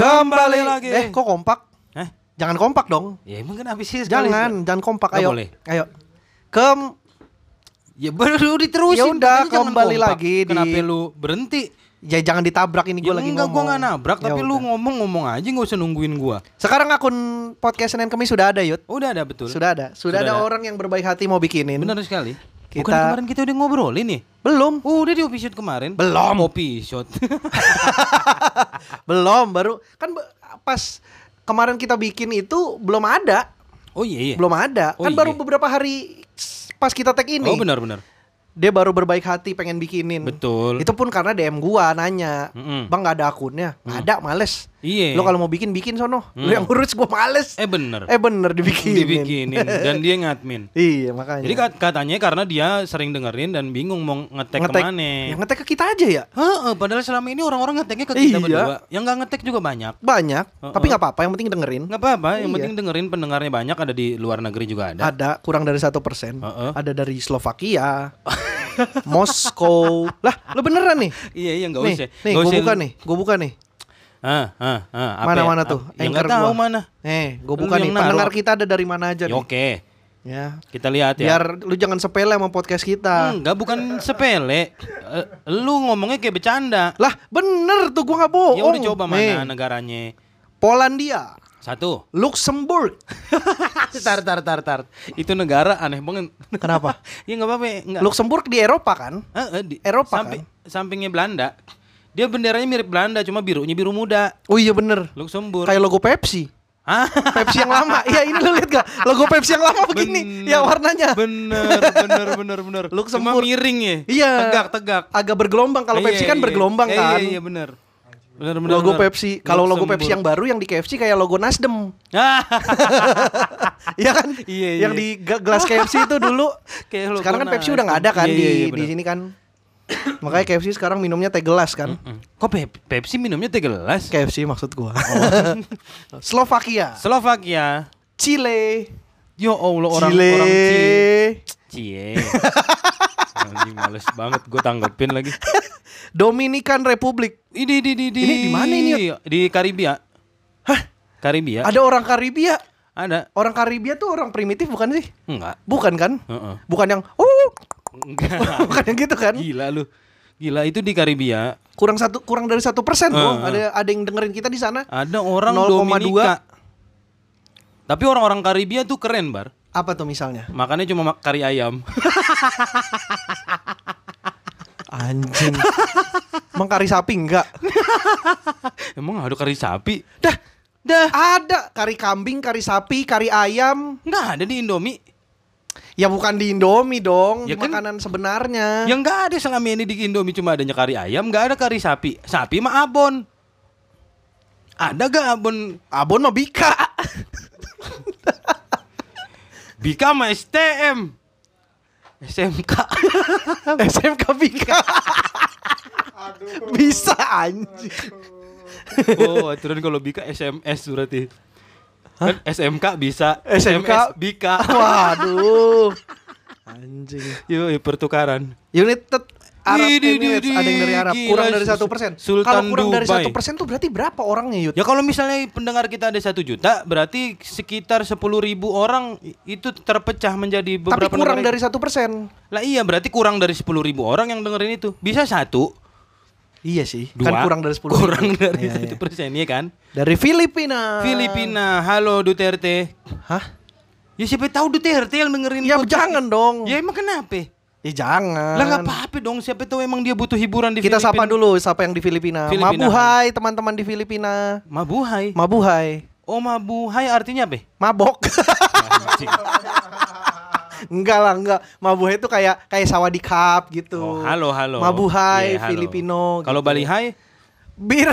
Kembali lagi. Eh, kok kompak? Eh? Jangan kompak dong. Ya emang kenapa sih sekali? Jangan, jangan kompak. Ayo. boleh. Ayo. Kem Ya baru diterusin. Ya udah, kembali kompak. lagi di- Kenapa lu berhenti? ya jangan ditabrak ini gue Ya lagi enggak, ngomong. gua nggak nabrak, Ya tapi lu udah. ngomong-ngomong aja nggak usah nungguin gua. Sekarang akun podcast Senin Kemis sudah ada, Yud. Udah ada betul. Sudah ada. Sudah, Sudah ada, ada. orang yang berbaik hati mau bikinin. Benar sekali. Kita- Bukan kemarin kita udah ngobrolin nih. Belum. Oh, udah di episode kemarin. Belum. episode. Belum, baru kan pas kemarin kita bikin itu belum ada. oh iya iya. Belum ada. Oh, kan iya. baru beberapa hari pas kita tag ini. Oh benar-benar. Dia baru berbaik hati pengen bikinin. Betul. Itu pun karena DM gua nanya. Mm-mm. Bang nggak ada akunnya? Nggak Ada, males. Iya. Lo kalau mau bikin bikin sono. Lo Hmm. yang urus gua males. Eh bener. Eh bener dibikinin. Dibikinin dan dia ngadmin. iya makanya. Jadi kat- katanya karena dia sering dengerin dan bingung mau ngetek ngetek ke mana. yang ngetek ke kita aja ya. Heeh, padahal selama ini orang-orang ngeteknya ke kita Iya. berdua. Yang nggak ngetek juga banyak. Banyak, tapi nggak apa-apa. Yang penting dengerin. Nggak apa-apa, yang Iya. penting dengerin pendengarnya banyak ada di luar negeri juga ada. Ada kurang dari satu persen. Heeh. Ada dari Slovakia, Moskow. Lah, lo beneran nih? Iya iya nggak usah. nih, gue buka nih, gue buka nih. Ah, ah, ah, apa Mana ya? mana tuh? Ya nggak Anchor tahu gua. mana. Eh, gue buka nih. yang. Pendengar kita ada dari mana aja Ya, nih? Oke, Ya. kita lihat ya. Biar lu jangan sepele sama podcast kita. Enggak, bukan sepele. Eh, lu ngomongnya kayak bercanda. Lah, bener tuh gua nggak bohong. Ya udah coba mana Nih, negaranya. Polandia, Satu. Luxembourg. tar tar tar tar. Itu negara aneh banget. Kenapa? ya nggak apa-apa. Luxembourg di Eropa kan? Eh, eh, di, Eropa samping, sampingnya Belanda. Dia benderanya mirip Belanda, cuma birunya biru muda. Oh iya bener. Luxembourg. Kayak logo Pepsi. Ah, Pepsi yang lama. Iya ini lu lihat gak? Logo Pepsi yang lama begini. Bener. Ya warnanya. bener, bener, bener, bener. Cuma Luxembourg. miring ya. Iya. Tegak, tegak. Agak bergelombang. Kalau Iya, Pepsi kan iya. bergelombang Iya, kan. Iya, iya, bener. Bener, bener, Logo bener. Pepsi. Kalau logo. Pepsi yang baru yang di KFC kayak logo Nasdem. Iya kan? Iya, iya. Yang di ge- gelas KFC itu dulu. Kayak logo sekarang kan Pepsi udah nggak ada kan Iya, di iya, iya, di bener. sini kan. Makanya KFC sekarang minumnya teh gelas kan. Mm. Kok Pep- Pepsi minumnya teh gelas? KFC maksud gua. Oh. Slovakia, Slovakia. Chile, Yo Allah orang Chile. orang Cie. Cie. Anjing males banget gue tanggepin lagi. Dominican Republic. Ini di di di Ini di mana ini, Di Karibia. Hah? Karibia. Ada orang Karibia. Ada. Orang Karibia tuh orang primitif bukan sih? Enggak. Bukan kan? Heeh. Bukan yang oh, Enggak. bukan yang gitu kan? Gila lu. Gila itu di Karibia Kurang satu kurang dari satu persen tuh. Heeh. Ada ada yang dengerin kita di sana. ada orang 0,2. Dominika. Tapi orang-orang Karibia tuh keren, Bar. Apa tuh misalnya? Makannya cuma mak- kari ayam. Anjing. Emang kari sapi enggak? Emang ada kari sapi? Dah, Dah. ada kari kambing, kari sapi, kari ayam. Nggak ada di Indomie. Ya bukan di Indomie dong, Ya kan- makanan sebenarnya. Yang nggak ada selama ini di Indomie cuma adanya kari ayam, nggak ada kari sapi. Sapi mah abon. Ada gak abon? Abon mah bika. Bika sama STM. SMK. SMK bika. Bisa anjing. oh, aturan kalau Bika SMS berarti. Kan SMK bisa, SMK Bika. Waduh. Anjing. Yuk, pertukaran. United Arab Di, di, di, Emirates di, ada yang dari Arab kurang dari satu persen. Kalau kurang dari Dubai. satu persen tuh berarti berapa orangnya Yud? Ya kalau misalnya pendengar kita ada satu juta, berarti sekitar sepuluh ribu orang itu terpecah menjadi Tapi beberapa kurang negara. dari satu persen. Lah iya berarti kurang dari sepuluh ribu orang yang dengerin itu. Bisa satu, Iya sih. dua, Kan kurang dari sepuluh. kurang ribu. dari Iya, satu iya. persen ya kan? Dari Filipina. Filipina, halo Duterte. Hah? Ya siapa tahu Duterte yang dengerin Ya podcast jangan dong. Ya emang kenapa? Ya jangan. Lah nggak apa-apa dong. Siapa tahu emang dia butuh hiburan di Kita Filipina. sapa dulu siapa yang di Filipina. Filipina. Mabuhay teman-teman di Filipina. Mabuhay. Mabuhay. Oh mabuhay artinya apa? Mabok. enggak lah, enggak. Mabuhay itu kayak kayak sawadikap gitu. Oh, halo halo. Mabuhay, halo. Filipino. Kalau gitu. Bali Hai, Bir.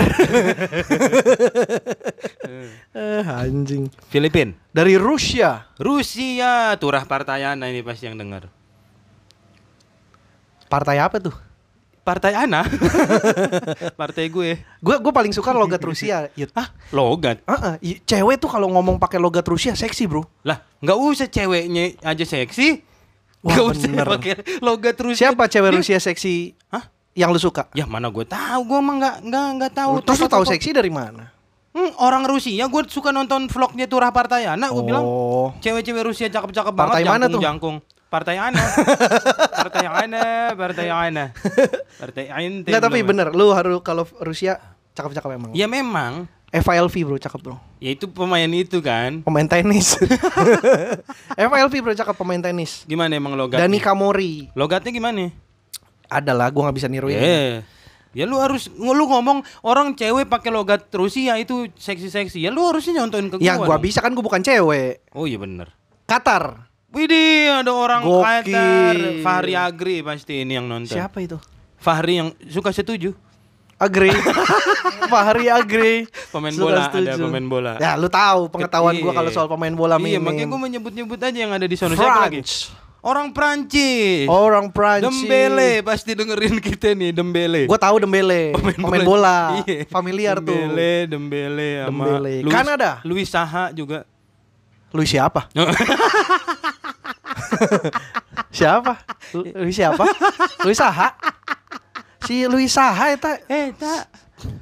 eh, anjing. Filipin. Dari Rusia. Rusia, turah partayana ini pasti yang dengar. Partai apa tuh? Partai Ana. Partai gue. Gue gue paling suka logat Rusia. Yud. Ah, logat. Heeh, i- cewek tuh kalau ngomong pakai logat Rusia seksi, Bro. Lah, nggak usah ceweknya aja seksi. Wah, Nggak usah pakai logat Rusia. Siapa cewek Dia- Rusia seksi Hah? yang lu suka? Ya mana gue tahu, gue emang nggak nggak nggak tahu. Terus lu tahu seksi dari mana? Hmm, orang Rusia, gue suka nonton vlognya Turah Partayana. Gue bilang Oh. cewek-cewek Rusia cakep-cakep Partai banget. mana tuh? jangkung, Partai Ana. partai Ana, Partai Ana. Partai Ana. Enggak tapi bener, lu harus kalau Rusia cakep-cakep emang. Ya memang, Elvi bro, cakep bro. ya itu pemain itu kan. Pemain tenis. Elvi bro, cakep pemain tenis. Gimana emang logatnya? Dani Kamori. Logatnya gimana? Ada lah, gua nggak bisa niruin. Ya. Ya lu harus lu ngomong orang cewek pakai logat Rusia itu seksi-seksi. Ya lu harusnya nyontoin ke gua. Ya gua dong. bisa kan gua bukan cewek. Oh iya bener. Qatar. Widih, ada orang Gokil. Qatar. Fahri Agri pasti ini yang nonton. Siapa itu? Fahri yang suka setuju. Agri. Fahri Agri. Pemain Suka bola, setuju. ada pemain bola. Ya, lu tahu pengetahuan gua Iya. kalau soal pemain bola Iya, mimin. makanya gua menyebut-nyebut aja yang ada di sana siapa lagi? Orang Prancis. Orang Prancis. Dembele pasti dengerin kita nih, Dembele. Gua tahu Dembele. Pemain, bola. Iya. Familiar tuh. Dembele, Dembele sama Dembele. Luis, Kanada. Luis Saha juga. Luis siapa? siapa? Lu- siapa? Luis Saha. Si Luis Saha eta eh, tak.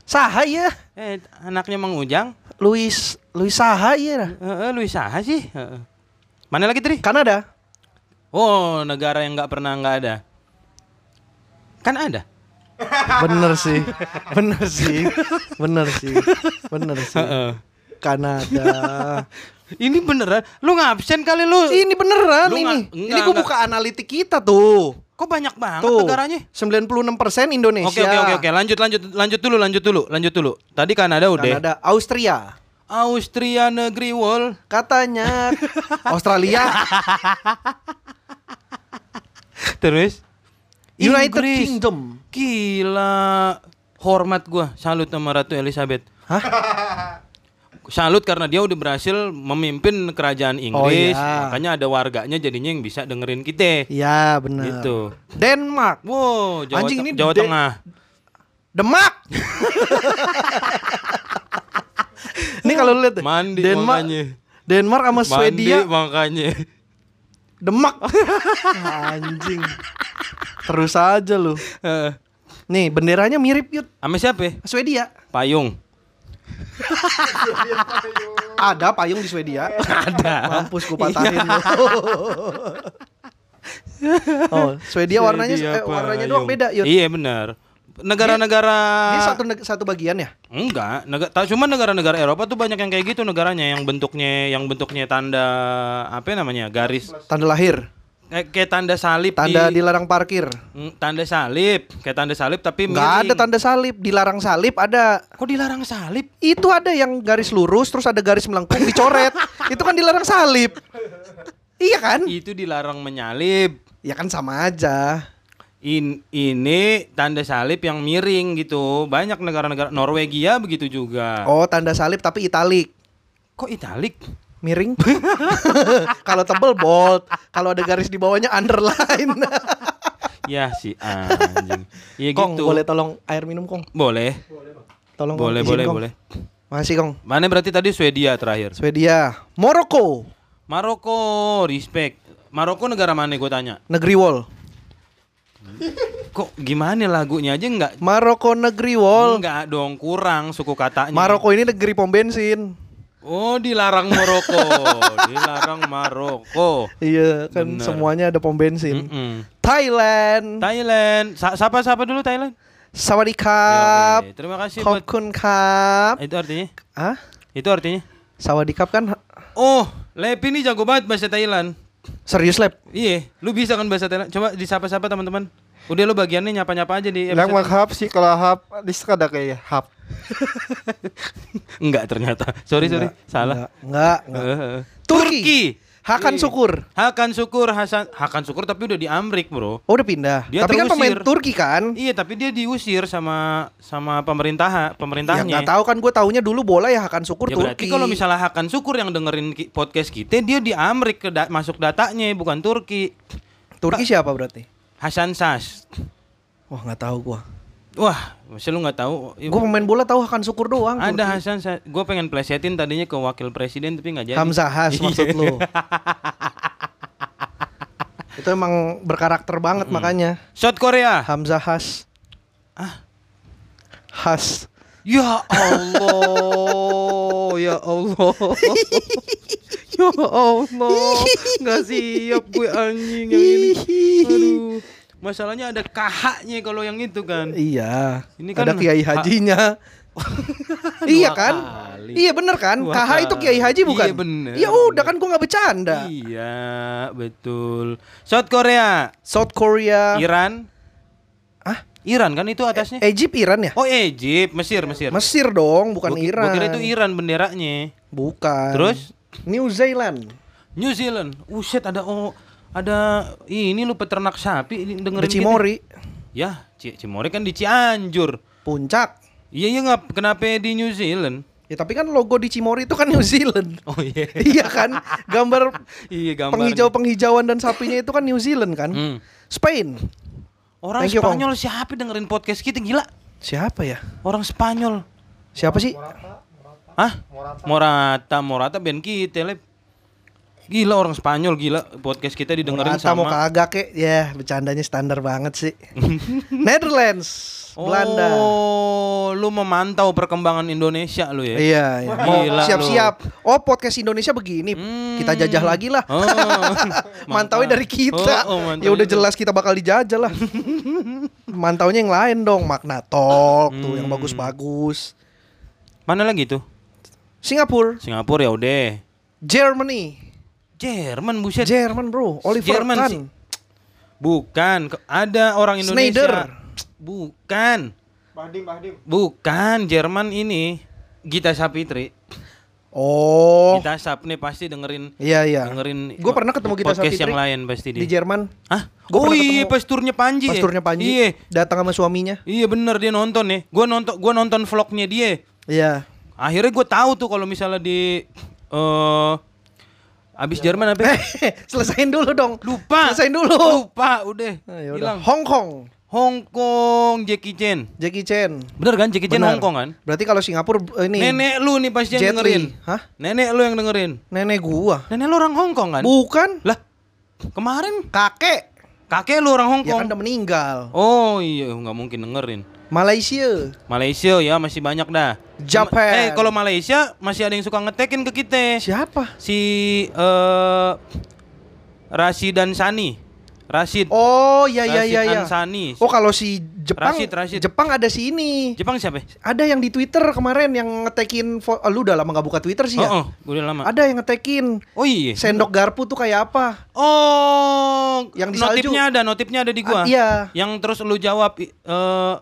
Saha ya. Eh, anaknya Mang Ujang. Luis Luis Saha ya. Heeh, Luis Saha sih. Heeh. Mana lagi Tri? Kanada. Oh, negara yang nggak pernah nggak ada. Kan ada. Bener sih. Bener sih. Bener sih. Bener sih. Heeh. Kanada. Ini beneran. Lu ngabsen kali lu. Ini beneran Lu ini. nggak- ini enggak, gua enggak. buka analitik kita tuh. Kok banyak banget Tuh. negaranya? 96% Indonesia. Oke oke oke oke lanjut lanjut lanjut dulu lanjut dulu lanjut dulu. Tadi Kanada udah. Kanada, Austria. Austria negeri wall. Katanya Australia, Terus United Inggris. Kingdom. Gila. Hormat gua, salut sama Ratu Elizabeth. Hah? Salut karena dia udah berhasil memimpin kerajaan Inggris. Oh, iya. Makanya ada warganya jadinya yang bisa dengerin kita. Iya benar. Gitu. Denmark, Wow, Jawa, Anjing, ini Jawa de- Tengah. Demak. ini kalau lu lihat Mandi Denmark, makanya. Denmark sama Mandi Swedia, makanya. Demak. Anjing. Terus aja lu. Eh, Nih, benderanya mirip yut. Sama siapa? Swedia. Payung. Ada payung di Swedia. Ada. Mampus ku patahin lu. oh, Swedia warnanya Swedia eh, warnanya doang beda yut. Iya benar. Negara-negara Ini satu satu bagian ya? Enggak, negara cuma negara-negara Eropa tuh banyak yang kayak gitu negaranya yang bentuknya yang bentuknya tanda apa namanya? garis Tanda lahir, kayak, kayak tanda salib tanda di, dilarang parkir. Mm, tanda salib, kayak tanda salib tapi Nggak miring. ada tanda salib, dilarang salib ada. Kok dilarang salib? Itu ada yang garis lurus terus ada garis melengkung dicoret. itu kan dilarang salib. Iya kan? Itu dilarang menyalib. Ya kan sama aja. In, ini tanda salib yang miring gitu. Banyak negara-negara Norwegia begitu juga. Oh, tanda salib tapi italik. Kok italik? Miring. Kalau tebel bold, kalau ada garis di bawahnya underline. ya si anjing. Iya Kong, gitu. boleh tolong air minum, Kong? Boleh. Tolong Boleh, Kong, izin, boleh, Kong. boleh. Makasih, Kong. Mana berarti tadi Swedia terakhir? Swedia, Maroko, Maroko, respect. Maroko negara mana gue tanya? negeri wall. Kok gimana lagunya aja enggak? Maroko negeri wall. Enggak dong, kurang suku katanya. Maroko ini negeri pom bensin. Oh, dilarang Maroko. dilarang Maroko. Iya, kan Bener. semuanya ada pom bensin. Mm-mm. Thailand, Thailand. Sa- siapa siapa dulu Thailand? Sawadikap, Yoi, Terima kasih buat Khopkun Kap. itu artinya. Hah? Itu artinya. Sawadikap kan Oh, Lepi ini jago banget bahasa Thailand. serius lab. Iya, lu bisa kan bahasa Thailand? Coba disapa-sapa teman-teman. Udah lu bagiannya nyapa-nyapa aja di episode. maghab sih kalau hap di ada kayak hap. Enggak ternyata. Sorry, sorry. Salah. Enggak, enggak. Turki. Hakan. Syukur. Hakan Syukur Hasan Hakan Syukur tapi udah di Amrik, Bro. Oh, udah pindah. Dia Tapi kan pemain terusir. Turki kan? Iya, tapi dia diusir sama sama pemerintah Ya pemerintahnya. nggak tahu kan gue taunya dulu bola ya Hakan Syukur Ya berarti Turki. kalau misalnya Hakan Syukur yang dengerin podcast kita, dia di Amrik ke da- masuk datanya bukan Turki. Turki siapa berarti? Hasan Sas. Wah, nggak tahu gua. Wah, masa lu nggak tahu? Gue pemain bola tahu Hakan Syukur doang. Ada Turki. Hasan Sas. Gue pengen plesetin tadinya ke wakil presiden tapi nggak jadi. Hamzah Has Iya. maksud lu. Itu emang berkarakter banget makanya. Shot Korea. Hamzah Has. Ah. Has. Ya Allah, ya Allah. ya Allah. Nggak siap gue anjing yang ini. Aduh. Masalahnya ada kahaknya kalau yang itu kan. Iya. Ini kan ada kiai ha- hajinya. iya kan? kali. Iya bener kan? Dua KH itu kiai haji bukan? Iya, bener. Ya udah kan gua nggak bercanda. Iya, betul. South Korea, South Korea. Iran. Ah? Iran kan itu atasnya? Egypt Iran ya? Oh, Egypt, Mesir, Mesir. Mesir dong, bukan Gua- Iran. Gua kira itu Iran benderanya. Bukan. Terus? New Zealand. New Zealand. Uset ada oh ada ini lu peternak sapi ini dengerin Cimori. Ya, Ci- Cimori kan di Cianjur. Puncak. Iya iya nggak kenapa di New Zealand? Ya tapi kan logo di Cimori itu kan New Zealand. Oh iya. iya kan? Gambar iya gambar. penghijau-penghijauan dan sapinya itu kan New Zealand kan? Hmm. Spain. Orang Thank you. Spanyol siapa dengerin podcast kita gila? Siapa ya? Orang Spanyol. Siapa sih? Hah? Morata, Morata band kita, Lep. Gila orang Spanyol gila podcast kita didengerin Morata mau sama kagak kek Ya bercandanya standar banget sih Netherlands Belanda Oh, lu memantau perkembangan Indonesia lu ya? Iya, iya. Mau Gila siap-siap. Oh, podcast Indonesia begini. Hmm. Kita jajah lagi lah. Oh, Mantauin dari kita. Oh, oh, ya udah jelas kita bakal dijajah lah. Mantaunya yang lain dong, Magna Talk tuh yang Hmm. bagus-bagus. Mana lagi tuh? Singapura, Singapura ya udah. Germany. Jerman buset. Jerman, Bro. Oliver Jerman Kahn. sih. Bukan, ada orang Indonesia. Schneider. Bukan. Bahdim, Bahdim. Bukan, Jerman ini. Gita Sapitri. Oh. Gita Sap nih pasti dengerin Iya, iya. dengerin Gue pernah ketemu Gita podcast Sapitri yang lain pasti di dia. Jerman. Hah? Gua oh pernah iya, ketemu pas turnya Panji. ya? Pasturnya Panji. Iya. Datang sama suaminya. Iya bener dia nonton nih. Gua nonton gua nonton vlognya dia. Iya. Akhirnya gue tahu tuh kalau misalnya di eh abis Jerman apa? ya? Selesain dulu dong. Lupa. Selesain dulu. Lupa udah. Nah, ya. Hilang. Hong Kong. Hong Kong Jackie Chan. Jackie Chan. Bener kan Jackie Chan. Hong Kong kan? Berarti kalau Singapura eh, ini Nenek lu nih pasti yang dengerin. Li. Hah? Nenek lu yang dengerin. nenek gua. Nenek lu orang Hong Kong kan? Bukan. Lah, kemarin Kakek. kakek lu orang Hong Ya Kong. kan udah meninggal. Oh iya, nggak mungkin dengerin. Malaysia. Malaysia ya masih banyak dah. Japan. Eh kalau Malaysia masih ada yang suka ngetekin ke kita. Siapa? Si eh Rashid dan Sani. Rashid. Oh, iya iya Rashid iya iya. Ansani. Oh, kalau si Jepang Rashid, Rashid. Jepang ada si ini. Jepang siapa? Ada yang di Twitter kemarin yang ngetekin oh, lu udah lama gak buka Twitter sih ya? Oh, oh, udah lama. Ada yang ngetekin Oh iya. sendok garpu tuh kayak apa? Oh, Yang di salju. notifnya ada, notifnya ada di gua. Ah, iya. Yang terus lu jawab eh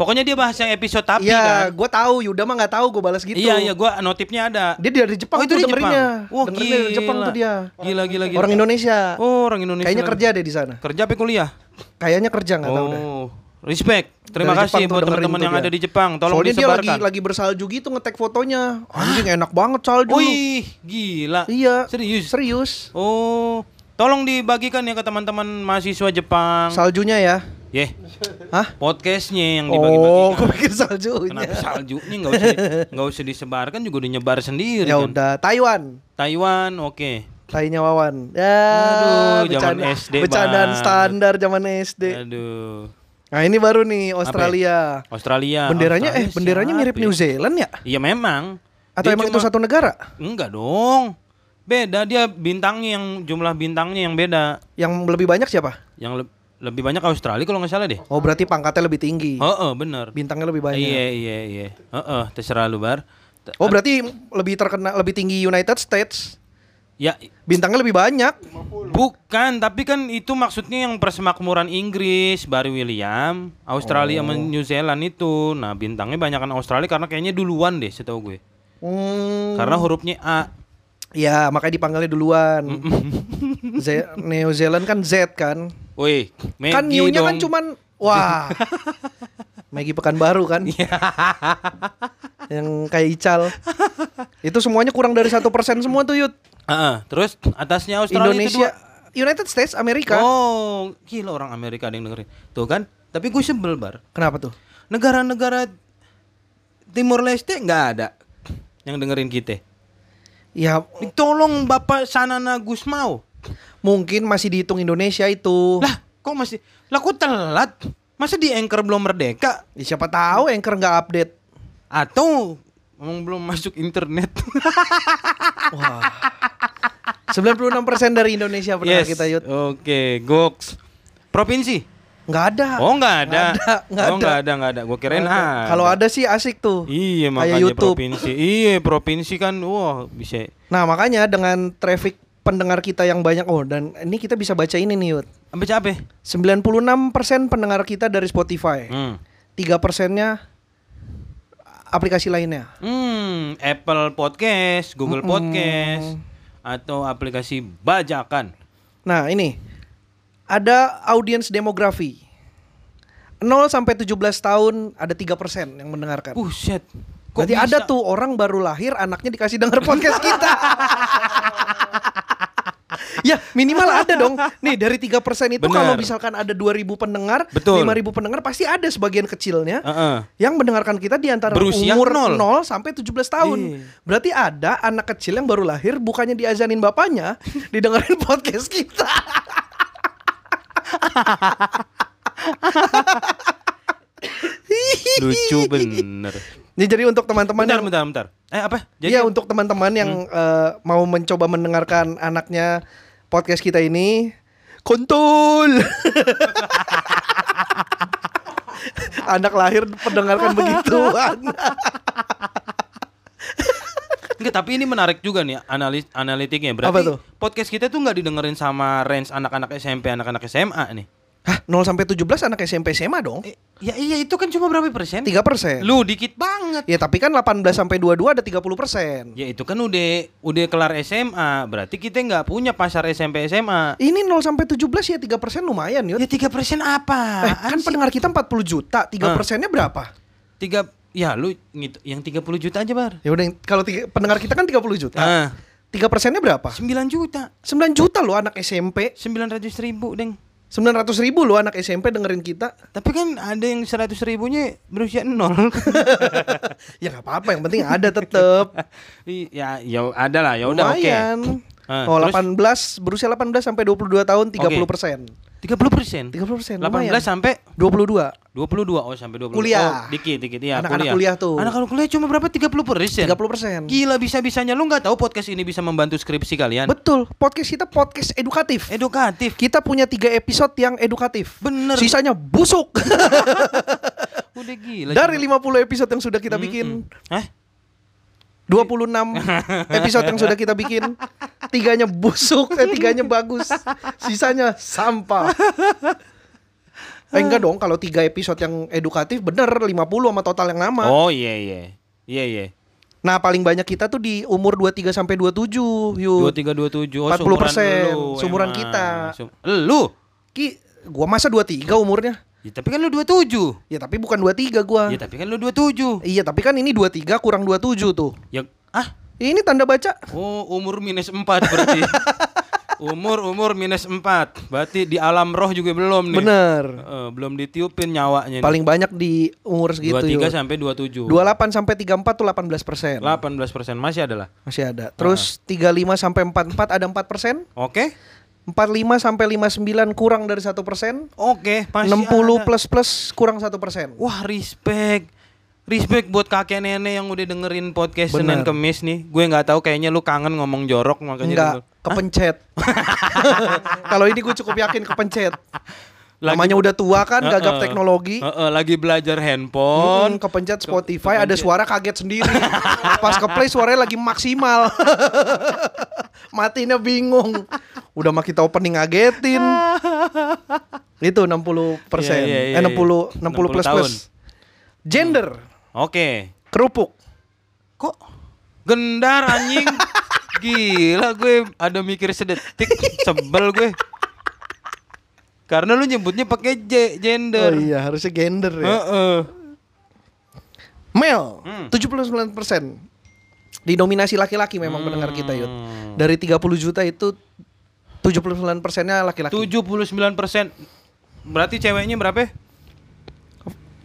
pokoknya dia bahas yang episode tapi Iya, kan. gua tahu. Yuda mah nggak tahu, gua balas gitu. Iya, iya gua notifnya ada. Dia dari Jepang oh, itu dengerinnya. Jepang. Wah, Dengerinnya dari Jepang gila. tuh dia. Gila, gila, gila. Orang Indonesia. Oh, orang Indonesia. Kayaknya kerja deh di sana. Kerja apa kuliah? Kayaknya kerja nggak tahu dah. Oh, respect. Terima Dari kasih Jepang buat teman-teman yang dia. ada di Jepang. Tolong Soalnya dia disebarkan. lagi lagi bersalju gitu ngetek fotonya. Anjing enak banget salju. Wih, gila. Iya. Serius? Serius. Oh, tolong dibagikan ya ke teman-teman mahasiswa Jepang. Saljunya ya. Yeh, Hah? podcastnya yang Oh, dibagi-bagikan. gue pikir saljunya. Kenapa saljunya nggak usah nggak usah disebarkan juga udah nyebar sendiri Ya kan. udah, Taiwan. Taiwan, oke. Tainya Wawan. Ya, Aduh, zaman SD Bercandaan standar zaman SD. Aduh. Nah, ini baru nih Australia. Australia. Benderanya eh Australia benderanya mirip siapa New ya? Zealand ya? Iya memang. Atau Dia emang itu cuma- satu negara? Enggak dong. Beda dia bintangnya yang jumlah bintangnya yang beda. Yang lebih banyak siapa? Yang le- lebih banyak Australia kalau nggak salah deh. Oh, berarti pangkatnya lebih tinggi. Oh, bener. Bintangnya lebih banyak. Iya iya iya. Heeh, terserah lu bar. T- Oh, berarti lebih terkenal lebih tinggi United States. Ya Bintangnya lebih banyak. bukan, tapi kan itu maksudnya yang persemakmuran Inggris, Barry William, Australia sama New Zealand itu. Nah, bintangnya banyakan Australia karena kayaknya duluan deh setahu gue. Hmm. Karena hurufnya A. Ya, makanya dipanggilnya duluan. Z- New Zealand kan Z kan. Woi, Maggie kan new-nya kan cuman wah. Maggie Pekanbaru kan. Iya. yang kayak Ical. itu semuanya kurang dari satu persen semua tuh Yud. Heeh, terus atasnya Australia Indonesia, kedua. United States, Amerika. Oh, gila orang Amerika ada yang dengerin. Tuh kan? Tapi gue sebel bar. Kenapa tuh? Negara-negara Timur Leste nggak ada yang dengerin kita. Ya Tolong Bapak Sanana Gusmau. Mungkin masih dihitung Indonesia itu. Lah, kok masih? Lah kok telat? Masa di Anchor belum merdeka? Ya, siapa tahu Anchor nggak update. Atau emang belum masuk internet. Wah. 96% dari Indonesia pendengar kita Yud. Oke, Goks. Provinsi? Nggak ada. Oh, nggak ada. Nggak ada, nggak oh, ada. nggak ada, nggak ada. Gue kirain ada. ada. Kalau ada sih asik tuh. Iya, makanya YouTube. provinsi. Iya, provinsi kan wah bisa. Nah makanya dengan traffic pendengar kita yang banyak oh dan ini kita bisa baca ini nih Yud. Sampai capek. 96% pendengar kita dari Spotify. Hmm. 3 persennya aplikasi lainnya. Hmm, Apple Podcast, Google Mm-mm. Podcast atau aplikasi bajakan. Nah ini ada audiens demografi 0 sampai 17 tahun ada 3 persen yang mendengarkan. Buset. Kok Berarti bisa? ada tuh orang baru lahir anaknya dikasih denger podcast kita. ya minimal ada dong. Nih dari 3% itu Benar. kalau misalkan ada 2000 pendengar, Betul. 5000 pendengar pasti ada sebagian kecilnya Heeh. yang mendengarkan kita di antara Berusia umur nol. 0 sampai 17 tahun. Iya. Berarti ada anak kecil yang baru lahir bukannya diazanin bapaknya, didengerin podcast kita. Lucu bener. Nih jadi untuk teman-teman Bentar, yang bentar, bentar. Eh apa? Iya untuk teman-teman yang Hmm. eh, mau mencoba mendengarkan anaknya podcast kita ini kontol. Anak lahir mendengarkan begituan. Enggak, tapi ini menarik juga nih analis analitiknya. Berarti Apa tuh? podcast kita tuh nggak didengerin sama range anak-anak SMP, anak-anak SMA nih. Hah, 0 sampai 17 anak SMP SMA dong. Eh, ya iya itu kan cuma berapa persen? 3 persen. Lu dikit banget. Ya tapi kan 18 sampai 22 ada 30 persen. Ya itu kan udah udah kelar SMA, berarti kita nggak punya pasar SMP SMA. Ini 0 sampai 17 ya 3 persen lumayan yuk. Ya tiga persen apa? Eh, kan pendengar kita 40 juta, 3 Ah. persennya berapa? tiga ya lu ngit- yang 30 juta aja bar. Ya udah kalau tiga- pendengar kita kan 30 juta. Ah, 3 persennya berapa? 9 juta, 9 juta loh anak SMP. 900 ribu deng. 900 ribu loh anak SMP dengerin kita. Tapi kan ada yang 100 ribunya berusia nol. ya nggak apa-apa, yang penting ada tetep. ya ya ada lah, ya udah oke. Lumayan. Ah, oh, terus? 18 berusia 18 sampai 22 tahun 30 persen. 30 persen. 30 persen. 18 sampai 22. 22 oh sampai 20 Kuliah. oh, dikit dikit ya Anak-anak kuliah. kuliah tuh. Anak-anak kuliah cuma berapa 30 persen 30 persen. Gila bisa-bisanya lu nggak tahu podcast ini bisa membantu skripsi kalian Betul. Podcast kita podcast edukatif. Edukatif Kita punya tiga episode yang edukatif. Bener. Sisanya busuk. Udah gila Dari cuma- 50 episode yang sudah kita bikin, Mm-mm. Hah? 26 episode yang sudah kita bikin, tiganya busuk, eh, tiganya bagus, sisanya sampah. Eh, enggak dong, kalau tiga episode yang edukatif bener 50 sama total yang nama. Oh iya iya Iya iya Nah, paling banyak kita tuh di umur 23 sampai 27, yuk. 23 27 oh, 40%, seumuran lu seumuran emang. kita. Sum- Lu? Ki, gua masa 23 umurnya? Ya, tapi kan lu 27 Ya tapi bukan 23 gua. Ya tapi kan lu 27 Iya, tapi kan ini 23 kurang 27 tuh. Ya ah Ini tanda baca. Oh umur minus 4 berarti. Umur umur minus 4 Berarti di alam roh juga belum nih. Bener. Eh, belum ditiupin nyawanya nih. Paling banyak di umur segitu 23 yuk. sampai 27 28 sampai 34 tuh 18 persen. 18 persen masih ada lah. Masih ada. Terus 35 sampai 44 ada 4 persen? Oke 45 sampai 59 kurang dari 1 persen Oke 60 masih ada. plus plus kurang 1 persen Wah respect Respect buat kakek nenek yang udah dengerin podcast Bener. Senin Kemis nih Gue nggak tahu kayaknya lu kangen ngomong jorok makanya Enggak denger. kepencet Kalau ini gue cukup yakin kepencet Lagi- Namanya udah tua kan gagap Heeh. teknologi Heeh, Lagi belajar handphone Hmm, kepencet Spotify ada kepencet. suara kaget sendiri. Pas ke play suaranya lagi maksimal. Matinya bingung. Udah mah kita opening ngagetin. Itu 60 persen. Iya, iya, eh iya, 60 60 60 plus tahun. plus. Gender Oke kerupuk. Kok gendar anjing? Gila gue ada mikir sedetik sebel gue. Karena lu nyebutnya pakai J gender. Oh iya harusnya gender ya. Heeh. Male Hmm. 79 persen. Didominasi laki-laki memang pendengar kita Yud. Dari 30 juta itu 79 persennya laki-laki. 79 persen. Berarti ceweknya berapa?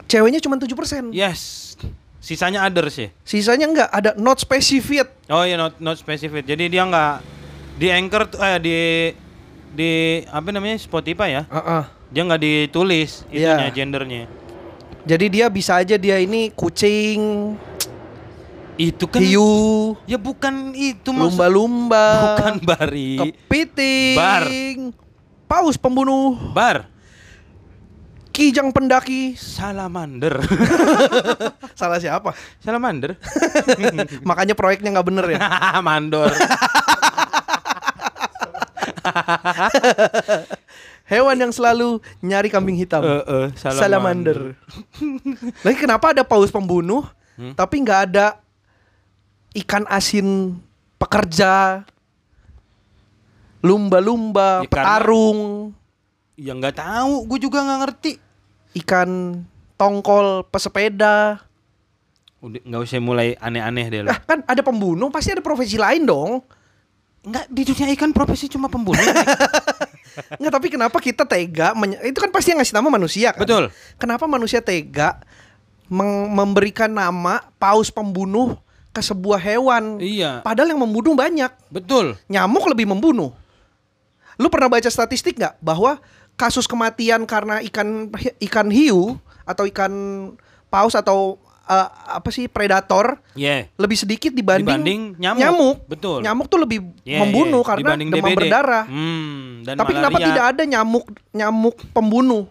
Ceweknya cuma 7 persen. Yes. Sisanya others ya. Sisanya enggak ada not specified. Oh iya not not specific. Jadi dia nggak di anchor tuh- eh di di apa namanya Spotify ya. Heeh. Dia nggak ditulis itunya Iya. gendernya. Jadi dia bisa aja dia ini kucing, Itu kan hiu, Ya bukan itu maksud lumba-lumba, Bukan bari. kepiting, Bar. paus pembunuh, Bar. kijang pendaki. Salamander. Salah siapa? Salamander. Makanya proyeknya nggak bener ya. Mandor. Hewan yang selalu nyari kambing hitam. Eh, eh, salamander. Lagi kenapa ada paus pembunuh, Hmm? tapi nggak ada ikan asin pekerja, lumba-lumba, Ya, petarung, Ya nggak tahu, gue juga nggak ngerti. ikan tongkol pesepeda. Udah nggak usah mulai aneh-aneh deh lo. Lah kan ada pembunuh, pasti ada profesi lain dong. Enggak di dunia ikan profesi cuma pembunuh. Nggak, tapi kenapa kita tega? itu kan pasti yang ngasih nama manusia kan? Betul. Kenapa manusia tega memberikan nama paus pembunuh ke sebuah hewan? iya, Padahal yang membunuh banyak. betul. Nyamuk lebih membunuh. Lu pernah baca statistik nggak bahwa kasus kematian karena ikan ikan hiu atau ikan paus atau eh, apa sih predator Yeah. lebih sedikit dibanding, Dibanding nyamuk. Betul. Nyamuk tuh lebih Yeah, membunuh yeah. karena Dibanding demam DBD. berdarah. Hmm, dan Tapi kenapa malaria. tidak ada nyamuk nyamuk pembunuh?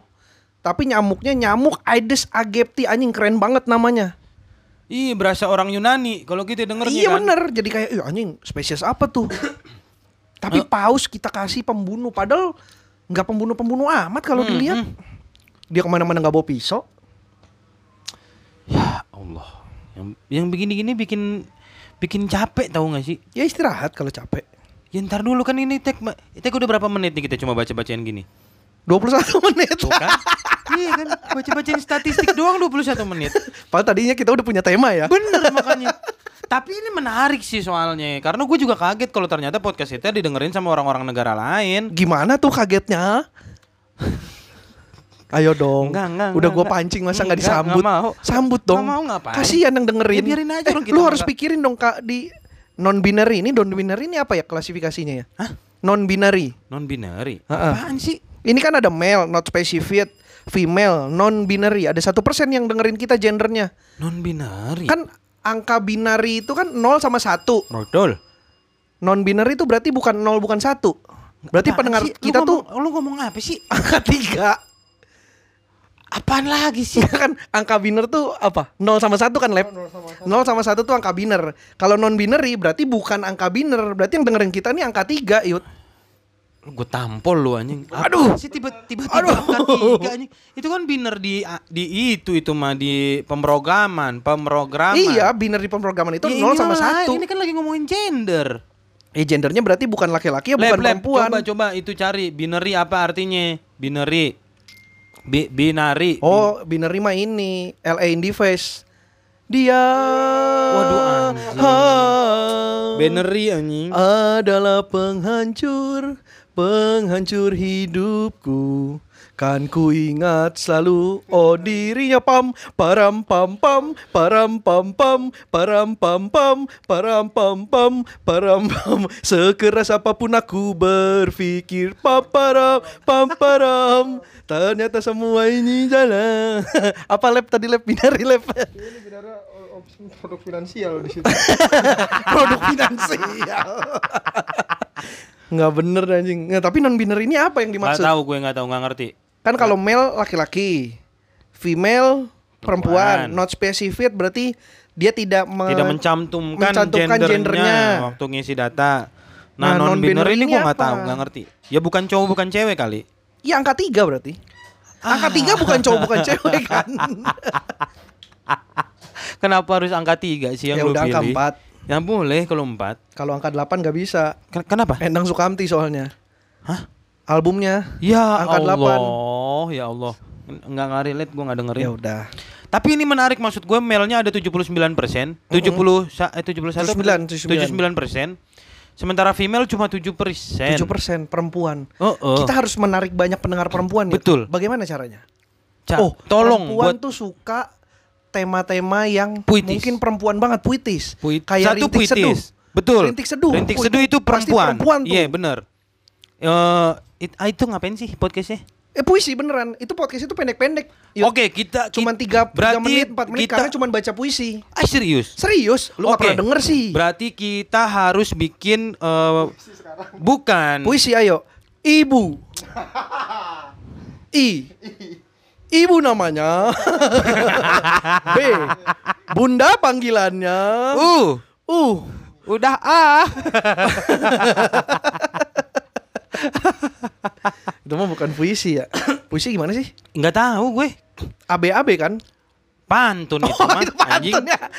Tapi nyamuknya nyamuk Aedes aegypti anjing keren banget namanya. Iya, berasa orang Yunani kalau kita dengernya iya kan. bener Jadi kayak "Ih, anjing spesies apa tuh? Tapi Eh. paus kita kasih pembunuh padahal nggak pembunuh-pembunuh amat kalau Hmm, dilihat. hmm. Dia ke mana-mana nggak bawa pisau. Ya Allah. Yang yang begini-gini bikin bikin capek tahu nggak sih? Ya istirahat kalau capek. Ya ntar dulu kan ini tag tag udah berapa menit nih kita cuma baca-bacaan gini. 21 menit. Tuh kan? iya kan? Baca-bacain statistik doang 21 menit. Padahal tadinya kita udah punya tema ya. Bener makanya. Tapi ini menarik sih soalnya Karena gue juga kaget kalau ternyata podcast kita didengerin sama orang-orang negara lain Gimana tuh kagetnya? Ayo dong. Enggak, enggak, Udah gue pancing masa nggak Enggak, disambut? enggak mau. Sambut dong. Enggak mau, ngapain? Kasihan yang dengerin. Ya, biarin aja eh, dong kita lu harus enggak. pikirin dong Kak di non binary ini non binary ini apa ya klasifikasinya ya? Hah? Non binary. Non-binary Ha-ha. Apaan sih? Ini kan ada male, not specified, female, non binary. Ada satu persen yang dengerin kita gendernya. Non-binary Kan angka binary itu kan 0 sama 1 Betul Non binary itu berarti bukan 0 bukan 1 Berarti Apaan pendengar sih? Lu kita tuh ngomong- Lu ngomong apa sih? angka 3 Apaan lagi sih? Kan angka biner tuh apa? 0 sama 1 kan lab 0 sama 1 tuh angka biner Kalau non binary berarti bukan angka biner Berarti yang dengerin kita nih angka 3 yud Gue tampol lu anjing. Aduh. Sih tiba-tiba Aduh. angka tiga anjing. Itu kan biner di di itu itu mah di pemrograman, pemrograman. Iya biner di pemrograman itu Ya, 0 ini sama lain. 1 Ini kan lagi ngomongin gender. Eh gendernya berarti bukan laki-laki ya bukan lab, perempuan coba coba itu cari binary apa artinya? Binary. Bi binari. Oh binary mah ini LA in device Dia Waduh, anjing. ha- binary anjing. adalah penghancur, penghancur hidupku. Kan ku ingat selalu oh dirinya pam param pam pam param pam pam param pam pam param pam pam param pam sekeras apa pun aku berpikir paparam pam param ternyata semua ini jalan apa lab tadi lab binary lab Ini bicara opsi produk finansial di situ. produk finansial. Nggak bener anjing. Nggak, tapi non binary ini apa yang Nggak dimaksud? tahu gue nggak tahu nggak ngerti. Kan kalau male laki-laki, female perempuan, Perempuan. not specified berarti dia tidak me- Tidak mencantumkan, mencantumkan gendernya, gendernya. waktu ngisi data. Nah, Nah, non binary ini ini gue nggak tahu, nggak ngerti. Ya bukan cowok bukan cewek kali. Ya angka tiga berarti. Angka tiga bukan cowok bukan cewek kan? Kenapa harus angka tiga sih yang ya lu udah angka pilih? empat. Ya boleh kalau empat. Kalau angka delapan nggak bisa. Ken- Kenapa? Endang Sukamti soalnya. Hah? Albumnya. Ya Angka. Allah, ya Allah. Enggak nggak relate, gue nggak dengerin. Ya udah. Tapi ini menarik maksud gue melnya ada 79 persen, 70 sa- eh 71 79, 79 persen. Sementara female cuma 7 persen. 7 persen perempuan. Oh, oh. Kita harus menarik banyak pendengar perempuan ya. Betul. Bagaimana caranya? Ca- oh, tolong perempuan buat tuh suka tema-tema yang Puitis. mungkin perempuan banget puitis. puit- Kayak satu rintik puitis. seduh. Betul. Rintik seduh. Rintik seduh itu pasti perempuan. tuh. Iya, benar. Eh it- ah, itu ngapain sih podcastnya? Eh puisi beneran. Itu podcast itu pendek-pendek. Oke, kita Cuman ki- 3, berarti menit, 4 menit kita- karena cuman baca puisi. Ah, serius. Serius? Lu gak Oke. pernah denger sih. Berarti kita harus bikin eh, bukan Puisi ayo. Ibu. I. Ibu namanya. B. Bunda panggilannya. Uh, Uh. udah ah. Itu mah bukan puisi ya. Puisi gimana sih? Nggak tahu gue. ABAB kan? Pantun itu Oh, mah. itu pantun ya.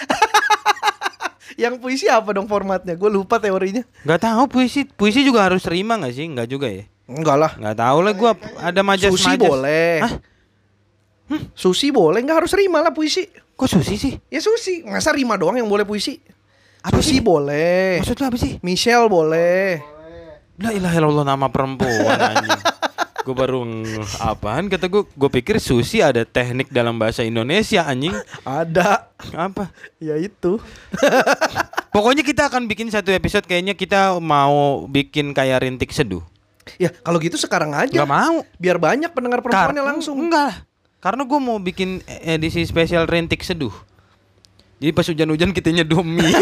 Yang puisi apa dong formatnya? Gue lupa teorinya. Nggak tahu puisi. Puisi juga harus terima nggak sih? Nggak juga ya. Enggak lah. Nggak tahu lah gue ada majas Susi majas. boleh. Hah? Susi boleh, nggak harus rima lah puisi. Kok susi sih? Ya Susi, masa rima doang yang boleh puisi? Apa Susi sih? boleh. Maksud lu apa sih? Michelle boleh. La ilaha illallah nama perempuan anjing. gue baru apaan kata gue gue pikir susi ada teknik dalam bahasa Indonesia anjing Ada. apa Ya itu. pokoknya kita akan bikin satu episode kayaknya kita mau bikin kayak rintik seduh Ya kalau gitu sekarang aja. nggak mau Biar banyak pendengar perempuannya Kar- langsung. enggak lah. karena gue mau bikin edisi spesial rintik seduh jadi pas hujan-hujan kita nyeduh mie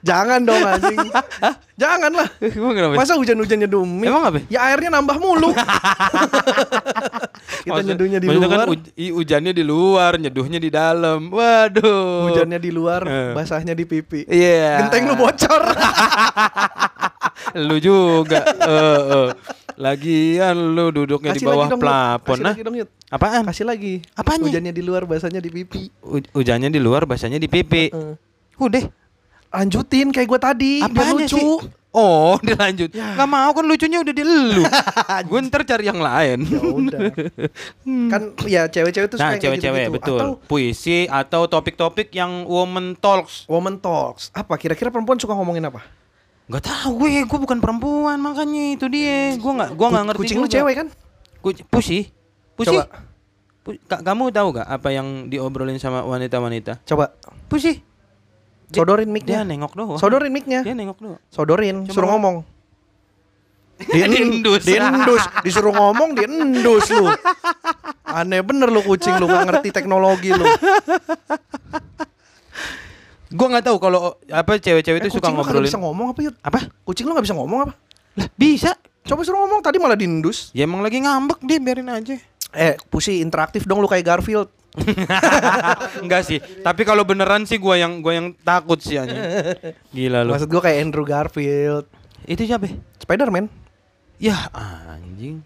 Jangan dong anjing. Jangan lah. Emang kenapa? Masa hujan-hujannya dumi? Emang apa? Ya airnya nambah mulu. Kita Maksud- nyeduhnya di maksudnya luar. kan huj- hujannya di luar nyeduhnya di dalam waduh Hujannya di luar, Eh. basahnya di pipi. Iya. Genteng lu bocor. lu juga. Eh, eh. Lagian lu duduknya di Kasih bawah lagi dong, plafon. Kasih Nah, lagi dong, apaan? Kasih lagi. Apanya? Hujannya di luar, basahnya di pipi. Hu- Hujannya di luar, basahnya di pipi. Heeh. Udah. Lanjutin kayak gue tadi, biar Apanya lucu. sih? Oh, dilanjut. Ya. Gak mau kan lucunya udah di lu. Gue ntar cari yang lain. Ya udah. kan ya cewek-cewek tuh Nah, cewek-cewek gitu-gitu. betul. Atau Puisi atau topik-topik yang woman talks. woman talks. Apa kira-kira perempuan suka ngomongin apa? Gak tahu gue, gue bukan perempuan makanya itu dia. Gue nggak, gue Ku- ngerti. Kucing lu cewek kan? Kuc- pusi, pusi. Coba. Pu- Ka- kamu tahu gak apa yang diobrolin sama wanita-wanita? Coba Pusi. Dia- sodorin Dia mic-nya. nengok doang. Sodorin mic-nya. Dia nengok doang. Sodorin, Coba suruh ngomong. ngomong. Diendus. diendus, disuruh ngomong diendus lu. Aneh bener lu kucing lu gak ngerti teknologi lu. Gue nggak tahu kalau apa cewek-cewek Eh, itu suka kucing ngobrolin. bisa ngomong apa? Apa? Kucing lu gak bisa ngomong apa? Lah bisa. Coba suruh ngomong tadi malah diendus. Ya emang lagi ngambek dia biarin aja. Eh, pusi interaktif dong lu kayak Garfield. Enggak sih. Tapi kalau beneran sih gua yang gua yang takut sih anjing. Gila lu. Maksud gua kayak Andrew Garfield. Itu siapa? Spider-Man. Ya anjing.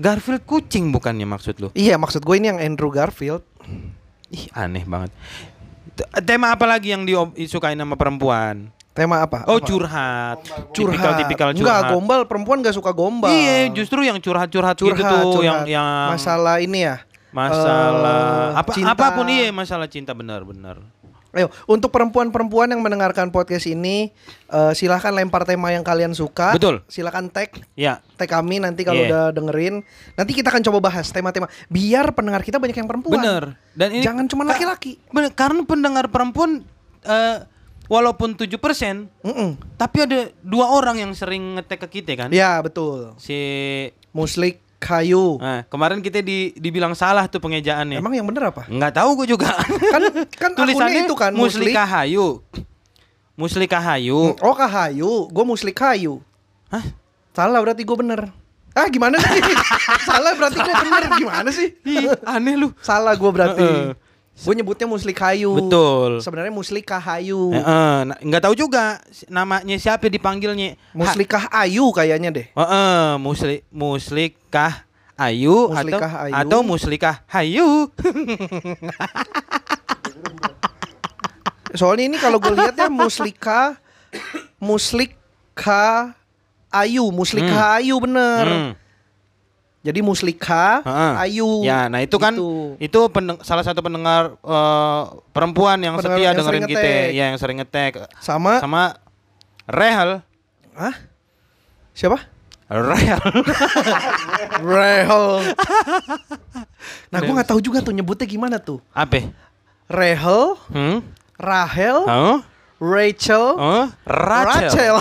Garfield kucing bukannya maksud lu? Iya, maksud gue ini yang Andrew Garfield. Ih, aneh banget. Tema apa lagi yang disukain sama perempuan? Tema apa? Oh, Apa? curhat. curhat. Tipikal-tipikal Enggak, curhat. gombal perempuan gak suka gombal. Iya, justru yang curhat-curhat gitu curhat, tuh curhat. yang yang masalah ini ya. Masalah eh, apa cinta. apa pun iya masalah cinta benar-benar. Ayo, untuk perempuan-perempuan yang mendengarkan podcast ini, eh, silahkan lempar tema yang kalian suka. Betul. Silahkan tag, Ya, tag kami nanti kalau Iya. udah dengerin. Nanti kita akan coba bahas tema-tema. Biar pendengar kita banyak yang perempuan. bener. Dan ini Jangan cuma laki-laki. Bener, karena pendengar perempuan eh, walaupun 7% Mm-mm. tapi ada dua orang yang sering ngetek ke kita kan. Ya betul. Si Muslik kayu. Nah, kemarin kita di, dibilang salah tuh pengejaannya. Emang yang bener apa? Nggak tahu gue juga. Kan kan Tulisannya itu kan Muslik. Muslika Hayu. Muslika Hayu. Oh kahayu, gue muslik kayu. Hah? Salah berarti gue bener. Ah gimana sih? Salah berarti gue bener gimana sih? Ih, aneh lu. Salah gue berarti. Gue nyebutnya muslik kayu. Betul. Sebenarnya muslik kahayu. Eh, eh, nggak tahu juga namanya siapa dipanggilnya. Muslikah ayu kayaknya deh. Ha- Heeh, musli muslikah Ayu Muslikah atau Ayu. atau muslikah Hayu. Soalnya ini kalau gue lihat ya muslika muslika ayu, muslika ayu bener. Hmm. Jadi muslika ayu. Ya, nah itu kan Gitu. itu pendeng- salah satu pendengar eh, perempuan yang Pendengar setia yang dengerin sering kita, ngetek. ya yang sering ngetek Sama sama Rehel. Hah? Siapa? Rehel. Rehel. nah, gue nggak tahu juga tuh nyebutnya gimana tuh. Apa? Rehel, Hmm? Rahel, Oh? Rachel, Oh, Rachel. Rachel.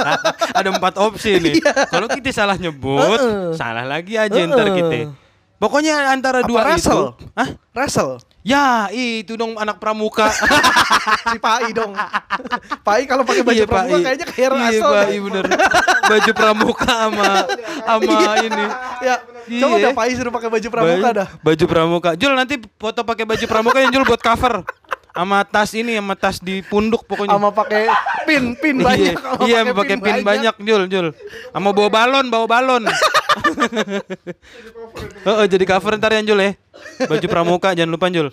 Ada empat opsi nih. Kalau kita salah nyebut, Heeh. salah lagi aja ntar Heeh. kita. Pokoknya antara Apa dua Russell? itu. Hah? Russell, Ya, itu dong anak pramuka. si Pai dong. Pai kalau pakai baju Iya, pramuka Pai. kayaknya kayak Iya, Russell. Pai, deh. bener. Baju pramuka sama sama ini. Ya, coba Iya. dah Pai suruh pakai baju pramuka Baju- dah. Baju pramuka. Jul nanti foto pakai baju pramuka yang Jul buat cover. Sama tas ini, sama tas di punduk pokoknya. Sama pakai pin, pin banyak. sama Iya, iya pakai pin banyak, Jul, Jul. Sama bawa balon, bawa balon. Oh, jadi cover ntar ya, Jul ya. Baju pramuka jangan lupa, Jul.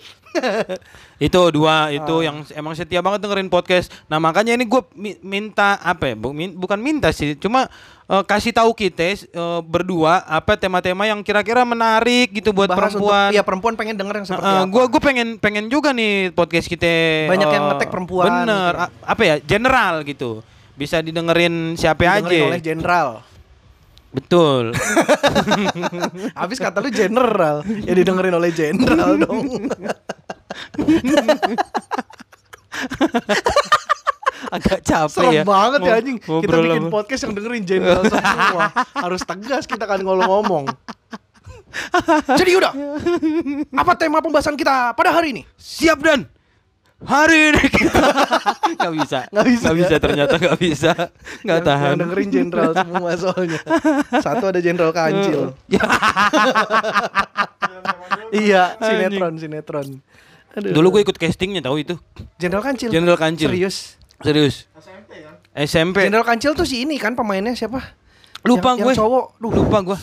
itu dua itu yang emang setia banget dengerin podcast. Nah, makanya ini gue minta apa ya? Bukan minta sih, cuma eh, kasih tahu kita eh, berdua apa tema-tema yang kira-kira menarik gitu buat Bahas perempuan. Untuk, iya perempuan pengen denger yang seperti Heeh, apa. gua gua pengen pengen juga nih podcast kita Banyak yang eh, ngetek perempuan bener gitu. Apa ya general gitu bisa didengerin siapa Dengerin aja oleh jenderal. betul Habis kata lu general, ya didengerin oleh jenderal dong. Agak capek Serem ya banget ya anjing. Kita bikin podcast yang dengerin jenderal semua. Harus tegas kita kan kalau ngomong. Jadi udah. Apa tema pembahasan kita pada hari ini? siap dan hari ini kita nggak bisa Nggak bisa, nggak bisa ya? ternyata nggak bisa nggak Yang- tahan Yang dengerin jenderal semua soalnya. Satu ada jenderal kancil. iya, sinetron, sinetron. Aduh. dulu gue ikut castingnya tahu itu Jenderal kancil. Jenderal Kancil. Serius. serius SMP kan? SMP Jenderal kancil tuh si ini kan pemainnya siapa? lupa Yang- gue yang cowok. Duh. lupa gue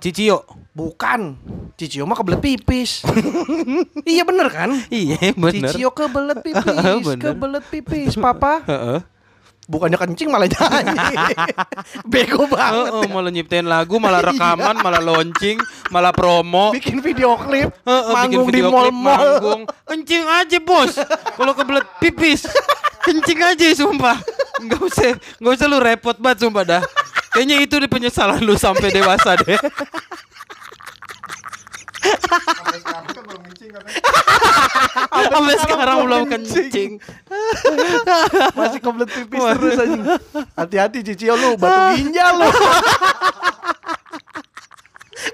Cicio Bukan. Cicio mah kebelet pipis. iya bener kan? iya bener Cicio kebelet pipis, Bener. kebelet pipis, papa. Bukannya kencing malah nyanyi. Bego banget. Heeh, malah nyiptain lagu, malah rekaman, malah launching, malah promo. Bikin video klip, Heeh, manggung bikin di video klip, mall-mall. manggung. Kencing aja, Bos. Kalau kebelet pipis, kencing aja sumpah. Enggak usah, enggak usah lu repot banget sumpah dah. Kayaknya itu deh penyesalan lu sampai dewasa deh. Sampai sekarang kan belum kencing katanya. Sampai sekarang belum kencing. Masih kebelet pipis terus aja. Hati-hati Cicio lu, batu ginjal lu.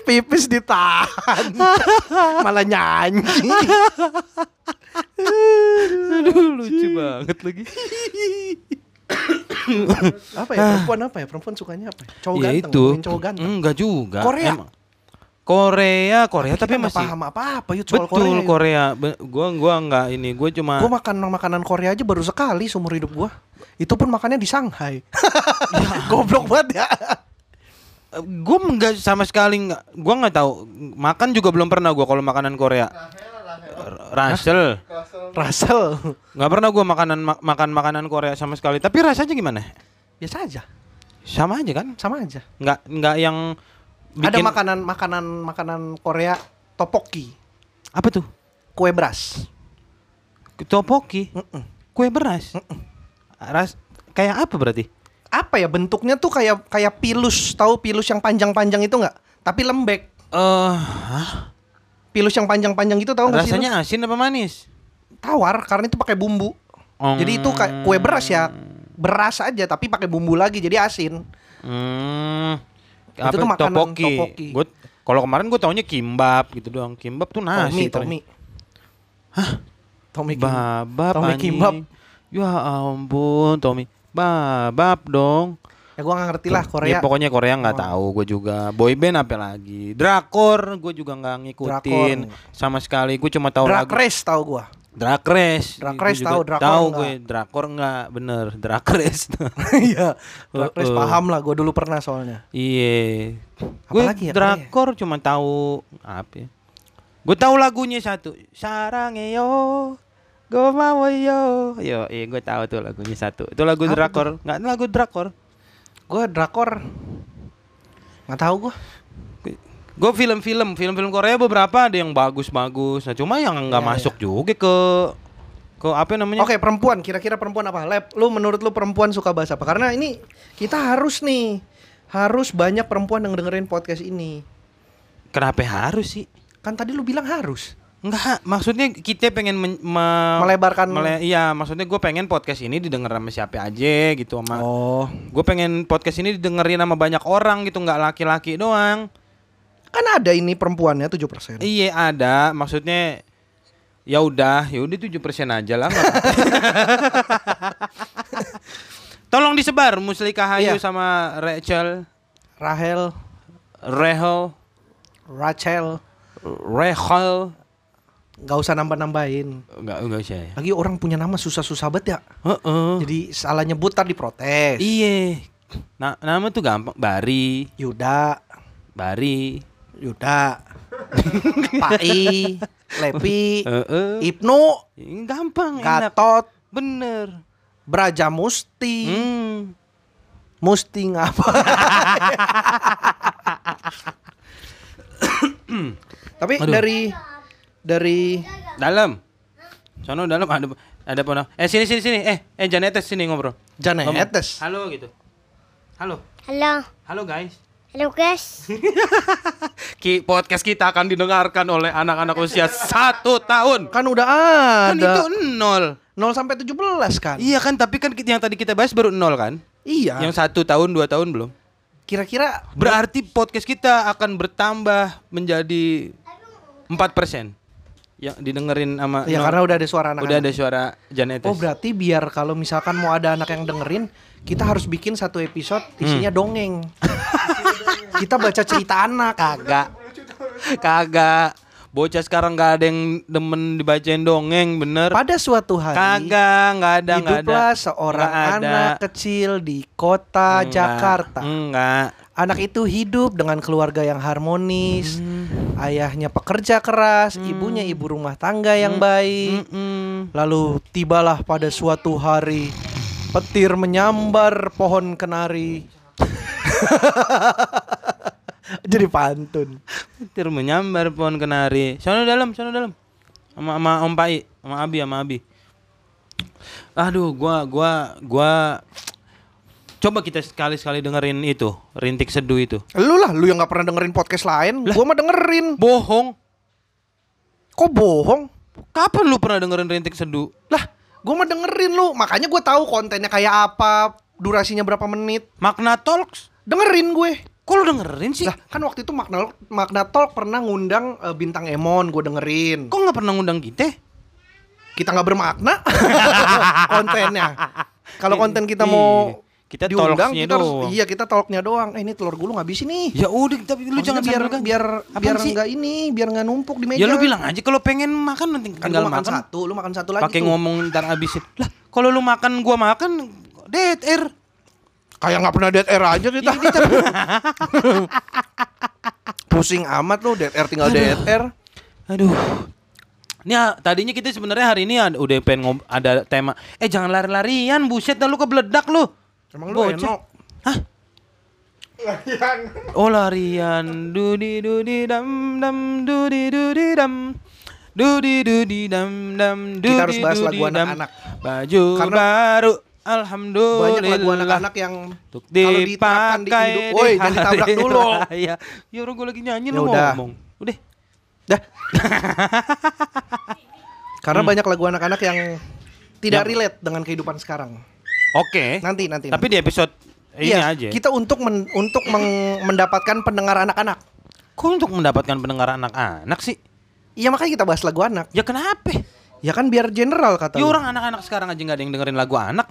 pipis ditahan. Malah nyanyi. Aduh, lucu banget lagi. apa ya perempuan apa ya? Perempuan sukanya apa? ya? Cowok ya ganteng, itu. cowok ganteng. Enggak juga. Korea. Emang. Korea, Korea tapi nggak masih paham apa-apa yuk soal Betul Korea. Korea. Be- Gua gua enggak ini, gua cuma Gue makan makanan Korea aja baru sekali seumur hidup gua. Itu pun makannya di Shanghai. Goblok banget ya. gue nggak sama sekali nggak gue nggak tahu makan juga belum pernah gue kalau makanan Korea Rasel Russell. nggak pernah gue makanan ma- makan makanan Korea sama sekali tapi rasanya gimana Biasa aja, sama aja kan sama aja. nggak nggak yang Ada bikin makanan makanan makanan Korea topoki, apa tuh kue beras. topoki Mm-mm. kue beras ras kayak apa berarti Apa ya bentuknya tuh kayak kayak pilus, tahu pilus yang panjang-panjang itu nggak? Tapi lembek. eh hah? Pilus yang panjang-panjang itu tahu nggak sih? rasanya asin apa manis Tawar karena itu pakai bumbu. Jadi itu kayak kue beras ya. Beras aja tapi pakai bumbu lagi jadi asin. Hmm. Itu Apa tuh makanan topoki. topoki. Gua kalau kemarin gue taunya kimbap gitu doang. Kimbap tuh Tommy, nasi. ternyata. Tommy. Hah? Tommy Kim- Babab Tommy anjing. kimbap. Ya ampun, Tommy. Babab dong. Ya gua gak ngerti lah Ya, Korea. pokoknya Korea nggak Oh. tahu gue juga. Boyband apa lagi? Drakor gue juga nggak ngikutin Drakor. sama sekali. Gue cuma tahu Drag lagu. race tahu gua. Drag Race. Drag Gua Race tahu, Drakor Tahu gue, Drakor nggak bener. Drag Race. Iya. Drag race Uh-uh. paham lah gua dulu pernah soalnya. Iya. Gue ya, drakor cuma tahu apa ya? Gue tahu lagunya satu. Sarangeyo. Go mau yo. Yo, iya gue tahu tuh lagunya satu. Itu lagu Apa drakor. Enggak, lagu drakor. Gua drakor nggak tahu gua. Gue film-film, film-film Korea beberapa ada yang bagus-bagus. Nah, cuma yang nggak Iya, masuk juga ke ke apa namanya? Oke, perempuan. Kira-kira perempuan apa? Lab, lu menurut lu perempuan suka bahas apa? Karena ini kita harus nih harus banyak perempuan yang dengerin podcast ini. Kenapa harus sih? Kan tadi lu bilang harus. Enggak, maksudnya kita pengen men- me- Melebarkan- mele- iya, maksudnya gue pengen podcast ini didengar sama siapa aja gitu sama. Oh. Gue pengen podcast ini didengerin sama banyak orang gitu, nggak laki-laki doang. Kan ada ini perempuannya 7%. Iya ada, maksudnya ya udah, ya udah tujuh persen aja lah. Tolong disebar Muslika Hayu Iya. sama Rachel, Rahel, Rehel, Rachel, Rehel. nggak usah nambah-nambahin. Enggak, enggak usah ya. Lagi orang punya nama susah-susah banget ya. Heeh. Jadi salah nyebut tadi protes. Iya. Nah, nama tuh gampang. Bari, Yuda, Bari. Yuda, Pai, Lepi, Heeh. Ibnu, Ini gampang, enak. Gatot, Bener. Braja Musti, Hmm. Musti ngapa? Tapi Aduh. dari dari Dalam. Sono dalam ada ada apa? Eh sini sini sini. Eh eh Janetes sini ngobrol. Janetes. Halo gitu. Halo. Halo, Halo guys. Halo guys. Ki podcast kita akan didengarkan oleh anak-anak usia satu tahun. Kan udah Kan itu ada nol. 0 sampai 17 kan? Iya kan, tapi kan yang tadi kita bahas baru nol kan? Iya. Yang satu tahun, dua tahun belum. Kira-kira Berarti podcast kita akan bertambah menjadi 4% yang didengerin sama ya nol. karena udah ada suara anak. udah ada suara Janetes. Oh berarti biar kalau misalkan mau ada anak yang dengerin, kita harus bikin satu episode isinya Hmm. dongeng. kita baca cerita anak. Kagak. Kagak. Bocah sekarang gak ada yang demen dibacain dongeng, bener. Pada suatu hari Kagak, nggak ada, nggak ada. hiduplah seorang Nggak ada. anak kecil di kota Enggak, Jakarta. Enggak. Anak itu hidup dengan keluarga yang harmonis. Hmm. Ayahnya pekerja keras, ibunya ibu rumah tangga yang baik. Mm-mm. Lalu tibalah pada suatu hari petir menyambar pohon kenari. Jadi pantun. Petir menyambar pohon kenari. Sono dalam, sono dalam. Sama sama Om Pai, sama Abi, sama Abi. Aduh, gua gua gua coba kita sekali-sekali dengerin itu, Rintik Seduh itu. Lu lah, lu yang nggak pernah dengerin podcast lain. Gua mah dengerin. Bohong. Kok bohong? Kapan lu pernah dengerin Rintik Seduh? Lah, gua mah dengerin lu. Makanya gua tahu kontennya kayak apa, durasinya berapa menit. Makna Talks. Dengerin gue. Kok lu dengerin sih? Lah, kan waktu itu Magna Magna Talk pernah ngundang eh, bintang Emon, gue dengerin. Kok nggak pernah ngundang kita? Kita nggak bermakna kontennya. Kalau konten kita mau kita diundang, kita harus, doang. iya kita talknya doang. Eh ini telur gulung habis ini. Ya udah, tapi lu Maksudnya jangan biar sambil- biar Apaan biar sih? nggak ini, biar nggak numpuk di meja. Ya lu bilang aja kalau pengen makan nanti kan tinggal makan, makan. satu, lu makan satu lagi. Pakai ngomong ntar abisin. Lah, kalau lu makan gua makan dead air. Kayak nggak pernah dead air aja kita. Pusing amat lu dead air tinggal dead air. Aduh. Ini tadinya kita sebenarnya hari ini ada, udah pengen ngob- ada tema. Eh jangan lari-larian, buset dah lu kebeledak lu. Emang lu Bocah. eno. Hah? Latihan. Oh larian dudi dudi dam dam dudi dudi dam dudi dudi dam dam dudi Kita harus bahas lagu anak-anak. baju Karena baru alhamdulillah Banyak lagu anak-anak yang kalau diterapkan di hidup. Woi, jangan ditabrak dulu. raya. ya orang gue lagi nyanyi Ya lu udah. ngomong udah Dah. Karena banyak lagu anak-anak yang tidak Hmm. Yang- relate dengan kehidupan sekarang. oke Nanti nanti. tapi di episode ini Iya, aja Kita untuk men- untuk meng- mendapatkan pendengar anak-anak. kok untuk mendapatkan pendengar anak-anak sih Iya makanya kita bahas lagu anak. ya kenapa Ya kan biar general kata ya orang anak-anak sekarang aja nggak ada yang dengerin lagu anak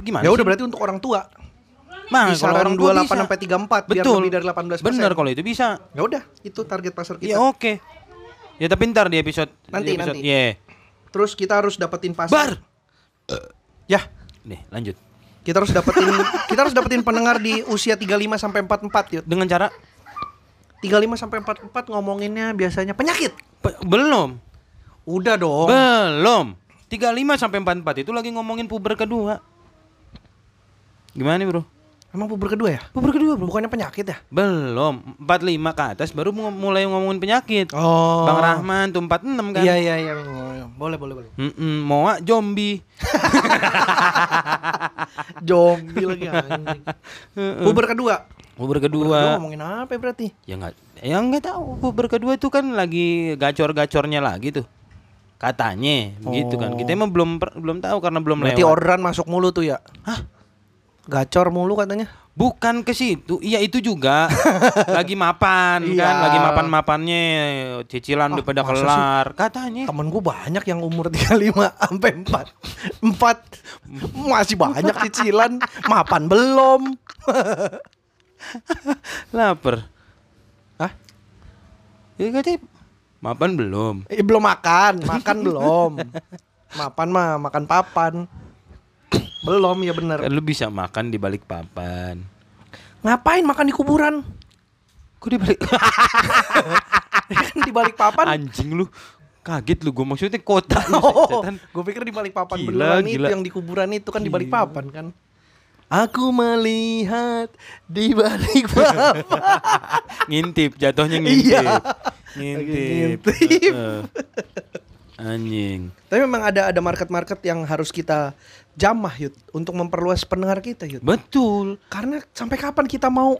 gimana Ya udah berarti untuk orang tua. Nah, kalau orang tua 28 bisa. sampai 34 biar Betul. lebih dari 18%. Bener kalau itu bisa. Ya udah, itu target pasar kita. Ya oke. Ya tapi ntar di episode Nanti, di episode, nanti. Iya. Terus kita harus dapetin pasar. Bar. Ya, Nih, lanjut. kita harus dapetin kita harus dapetin pendengar di usia 35 sampai 44 yuk. Dengan cara 35 sampai 44 ngomonginnya biasanya penyakit. pe- belum. Udah dong. Belum. 35 sampai 44 itu lagi ngomongin puber kedua. Gimana nih, Bro? Emang puber kedua ya? Puber kedua, Bro. Bukannya penyakit ya? Belum. 45 ke atas baru mu- mulai ngomongin penyakit. Oh. Bang Rahman tuh 46 kan. Iya iya iya. Boleh boleh boleh. Mm-mm, Moa zombie. Zombie lagi anjing. Puber kedua. Bubur Berdua kedua. ngomongin apa ya berarti? Ya nggak, ya nggak tahu. Bubur kedua tuh kan lagi gacor-gacornya lagi tuh. Katanya begitu kan. Kita emang belum belum tahu karena belum Berarti lewat. orderan masuk mulu tuh ya? Hah? Gacor mulu katanya. Bukan ke situ. Iya itu juga. lagi mapan kan, Iya. lagi mapan-mapannya. Cicilan udah pada masa sih? kelar. Katanya. Temen gue banyak yang umur 35 sampai 4 4 Masih banyak cicilan Mapan belum Lapar. Hah? Ya katanya mapan belum. Eh, belum makan Makan belum Mapan mah makan papan Belum ya bener Kan lu bisa makan di balik papan. Ngapain makan di kuburan? Kok di balik di balik papan anjing lu? Kaget lu gue maksudnya kota. Oh, gue pikir di balik papan Gila, beneran itu gila. yang di kuburan itu kan di balik papan kan. Aku melihat di balik papan. ngintip jatuhnya ngintip. Iya. Ngintip. Ngintip. Anjing. Tapi memang ada ada market-market yang harus kita jamah yud untuk memperluas pendengar kita yud. Betul. Karena sampai kapan kita mau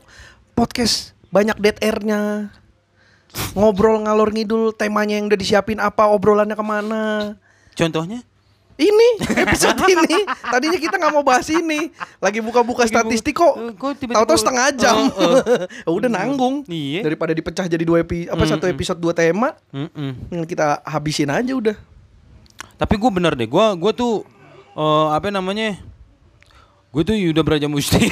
podcast banyak dead air-nya ngobrol ngalor ngidul temanya yang udah disiapin apa obrolannya ke mana Contohnya? Ini episode ini tadinya kita nggak mau bahas ini lagi buka-buka statistik kok tahu-tahu setengah jam Oh, oh. Ya udah nanggung Iya. daripada dipecah jadi dua epi apa satu Mm-mm. episode dua tema Mm-mm. yang kita habisin aja udah Tapi gue bener deh, gue gua tuh eh, apa namanya? Gue tuh Yuda Braja Musti.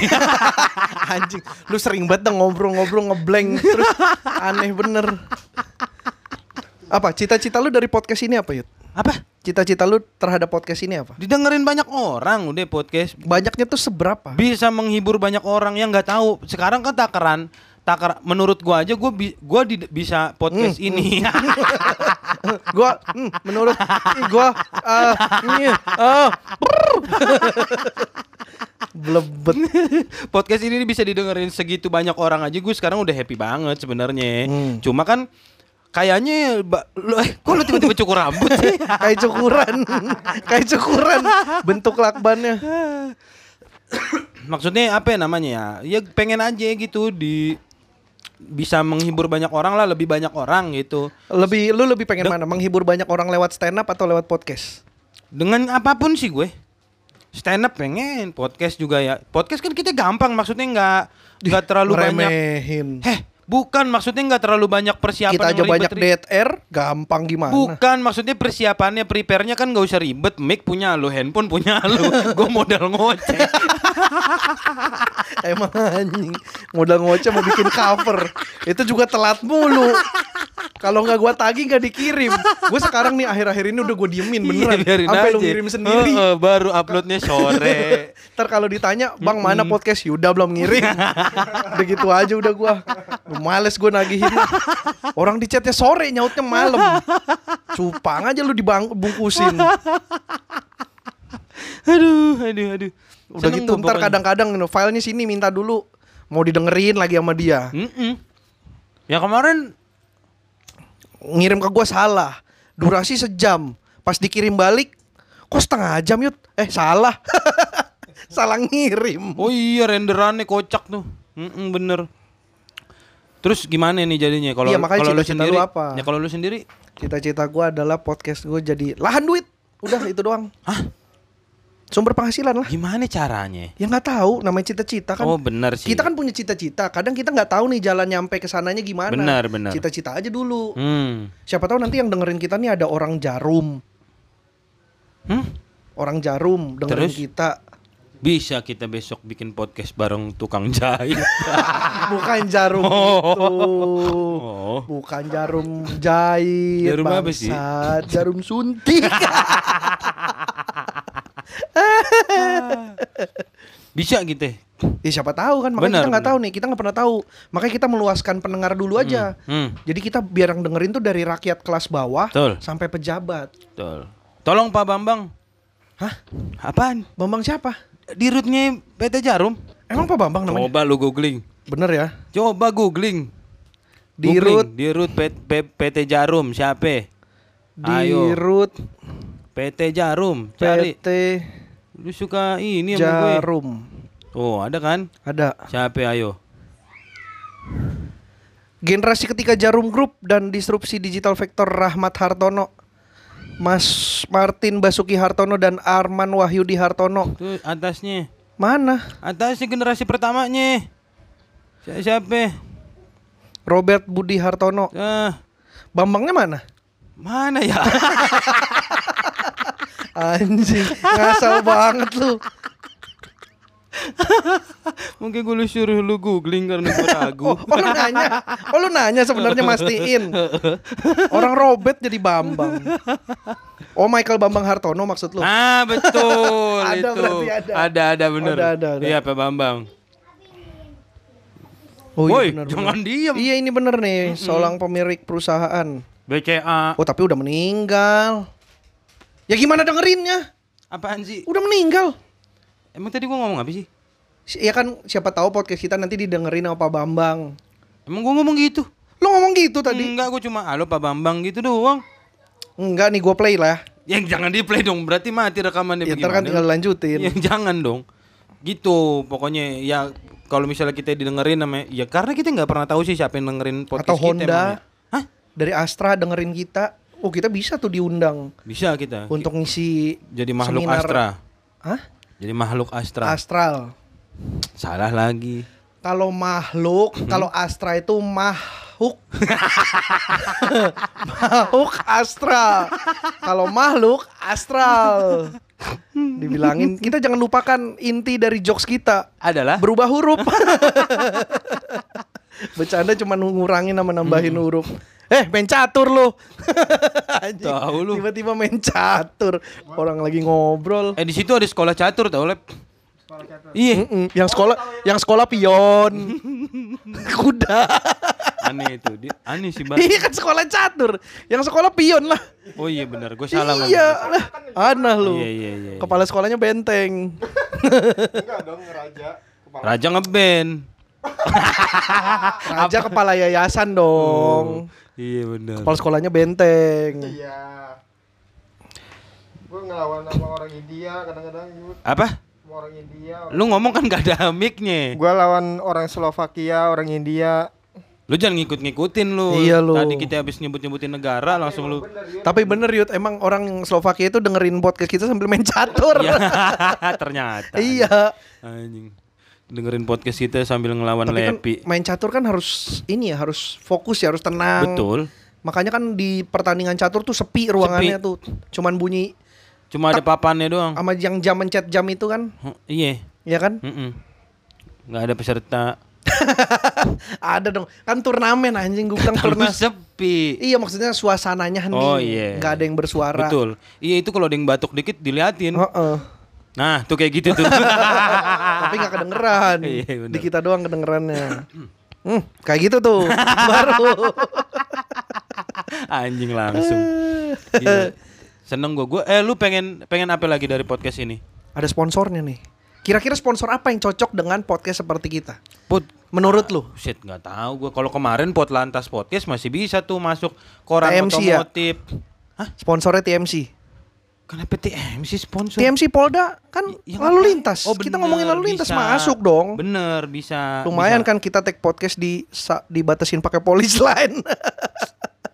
anjing lu sering banget dong ngobrol-ngobrol ngeblank terus aneh bener apa cita-cita lu dari podcast ini apa Yud? Apa? cita-cita lu terhadap podcast ini apa Didengerin banyak orang udah podcast. banyaknya tuh seberapa Bisa menghibur banyak orang yang nggak tahu. Sekarang kan takaran takar menurut gua aja gua bi- gua di- bisa podcast ini. gua hmm, menurut gua ah ini ah blebet podcast ini bisa didengerin segitu banyak orang aja gue sekarang udah happy banget sebenarnya. Hmm. Cuma kan kayaknya lu eh, kok lu tiba-tiba cukur rambut sih? kayak cukuran kayak cukuran bentuk lakbannya Maksudnya apa ya namanya ya? Ya pengen aja gitu di bisa menghibur banyak orang lah, lebih banyak orang gitu. lebih lu lebih pengen Dek- mana menghibur banyak orang lewat stand up atau lewat podcast Dengan apa pun sih gue. Stand up pengen, podcast juga ya. Podcast kan kita gampang, maksudnya nggak nggak terlalu banyak. Remehin. Heh, bukan maksudnya nggak terlalu banyak persiapan kita aja banyak ribet. dead air gampang gimana? Bukan maksudnya persiapannya prepare-nya kan gak usah ribet. Mic punya lu, handphone punya lu. Gue modal ngoceh. Emang anjing modal ngoceh mau bikin cover. Itu juga telat mulu kalau nggak gua tagih nggak dikirim. Gue sekarang nih akhir-akhir ini udah gue diemin beneran. Iya, sampai lu ngirim sendiri. Heeh, Baru uploadnya sore. Ntar kalau ditanya Bang mana podcast? Yuda belum ngirim. Udah gitu aja udah gua. Males gue nagihin. Orang di chatnya sore nyautnya malam. Cupang aja lu dibungkusin Aduh, aduh, aduh. Udah Seneng gitu ntar kadang-kadang filenya sini minta dulu. Mau didengerin lagi sama dia. Mm-mm. Ya kemarin Ngirim ke gua salah. Durasi sejam. Pas dikirim balik Kok setengah jam yut Eh salah. Salah ngirim. Oh iya renderannya kocak tuh. Mm-mm, Bener. Terus gimana nih jadinya? Kalau Iya, kalau lu sendiri lu apa? Ya kalau lu sendiri? Cita-cita gua adalah podcast gue jadi lahan duit. Udah itu doang. Hah? Sumber penghasilan lah Gimana caranya? Ya nggak tahu namanya cita-cita kan. Oh bener sih Kita kan punya cita-cita. Kadang kita nggak tahu nih jalan nyampe ke sananya gimana. Benar, benar. Cita-cita aja dulu. Hmm Siapa tahu nanti yang dengerin kita nih ada orang jarum. Hmm? Orang jarum dengerin Terus? kita. Bisa kita besok bikin podcast bareng tukang jahit Bukan jarum Oh. itu. Oh Bukan jarum jahit. Jarum apa sih? Jarum suntik. Bisa gitu ya? ya siapa tahu kan. Makanya Benar, kita nggak tahu nih. Kita nggak pernah tahu. Makanya kita meluaskan pendengar dulu aja. Hmm, Jadi kita biar yang dengerin tuh dari rakyat kelas bawah Betul. sampai pejabat. betul. Tolong Pak Bambang. Hah? Apaan? Bambang siapa? Di rootnya PT Jarum. Emang Pak Bambang namanya? Coba lu googling. Bener ya? Coba googling. Di Googling. root Di root P- P- PT Jarum siapa? di Ayo. root PT Jarum. Cari. PT Lu suka ini sama gue. Jarum. Oh, ada kan? Ada Siapa ayo? Generasi ketiga Jarum Group dan disrupsi digital vektor Rahmat Hartono. Mas Martin Basuki Hartono dan Arman Wahyudi Hartono. Tuh atasnya. Mana? Atasnya generasi pertamanya. Si- Siapa? Robert Budi Hartono. Ah, Bambangnya mana? mana ya? Anjing, ngasal banget lu. Mungkin gue lu suruh lu googling karena gue ragu. Oh, lu nanya. Oh, lu nanya sebenarnya mastiin. Orang Robert jadi Bambang. Oh, Michael Bambang Hartono maksud lu? Ah betul Ada itu. ada. ada ada bener. Ada, ada, ada. Iya Pak Bambang. Oh, Woi, benar, jangan benar. diem. Iya, ini bener nih, seorang pemilik perusahaan. BCA. Oh, tapi udah meninggal. Ya gimana dengerinnya? Apaan sih? Udah meninggal. Emang tadi gua ngomong apa sih? Si- Ya kan siapa tahu podcast kita nanti didengerin sama Pak Bambang. Emang gua ngomong gitu? Lo ngomong gitu tadi? Enggak, gua cuma halo Pak Bambang gitu doang. Enggak nih, gue play lah. Yang jangan di play dong, berarti mati rekamannya Ya, ntar kan tinggal lanjutin. Yang jangan dong. Gitu, pokoknya ya kalau misalnya kita didengerin namanya ya karena kita nggak pernah tahu sih siapa yang dengerin podcast Atau kita Honda. emang ya. Hah? Dari Astra dengerin kita. Oh, kita bisa tuh diundang Bisa kita. untuk ngisi jadi makhluk seminar. astra. Hah? Jadi makhluk astra. Astral. Salah lagi. Kalau makhluk, Hmm. kalau Astra itu mahuk. mahuk astral. Kalau makhluk astral. Dibilangin kita jangan lupakan inti dari jokes kita. Adalah Berubah huruf. Bercanda cuma ngurangin sama nambahin Hmm. huruf. Eh, main catur lu. Tahu lu. Tiba-tiba main catur. Orang lagi ngobrol. Eh di situ ada sekolah catur tau lep. Iya. Yang sekolah, yang sekolah pion. Kuda. Aneh itu. Dia, aneh sih bang. Iya kan sekolah catur. Yang sekolah pion lah. Oh iya benar. Gue salah iya ngomong. lah. Aneh lu. Iya iya iya. Kepala sekolahnya benteng. Enggak dong raja. Kepala Raja ngeband. Raja kepala yayasan dong. Iya benar. Kepala sekolahnya benteng. Iya. Gue ngelawan sama orang India kadang-kadang Apa? sama orang India. Lu ngomong kan gak ada mic-nya. Gue lawan orang Slovakia, orang India. Lu jangan ngikut-ngikutin lu. Iya, lu. Tadi kita habis nyebut-nyebutin negara langsung lu. Tapi bener Yud, emang orang Slovakia itu dengerin podcast kita sambil main catur. Iya. Ternyata. iya. Anjing. Dengerin podcast kita sambil ngelawan Tapi kan Lepi. main catur kan harus ini ya, harus fokus ya, harus tenang. Betul. Makanya kan di pertandingan catur tuh sepi ruangannya Sepi. tuh. Cuman bunyi Cuma ada papannya doang. sama yang jam mencet jam itu kan. Huh, Iya. Ya kan? Nggak ada peserta. Ada dong. Kan turnamen anjing gue bilang turnas. sepi. Iya maksudnya suasananya hening. Oh, iya. Nggak ada yang bersuara. Betul. Iya itu kalau ada yang batuk dikit diliatin. Heeh. Nah, tuh kayak gitu tuh. Tapi nggak kedengeran. Iya, bener. Di kita doang kedengerannya. Hmm, kayak gitu tuh. Baru. Anjing langsung. Gila. Seneng gua. Gua eh lu pengen pengen apa lagi dari podcast ini? Ada sponsornya nih. Kira-kira sponsor apa yang cocok dengan podcast seperti kita? Put Menurut lu? Shit nggak tahu gua. Kalau kemarin Pot Lantas Podcast masih bisa tuh masuk koran TMC ya? otomotif. Hah? Sponsornya TMC. Kenapa TMC sponsor? TMC Polda kan Ya, lalu ngapain? lintas. Oh, kita ngomongin lalu lintas bisa. masuk dong. Bener bisa. Lumayan bisa. kan kita take podcast di sa- dibatasin pakai polis line.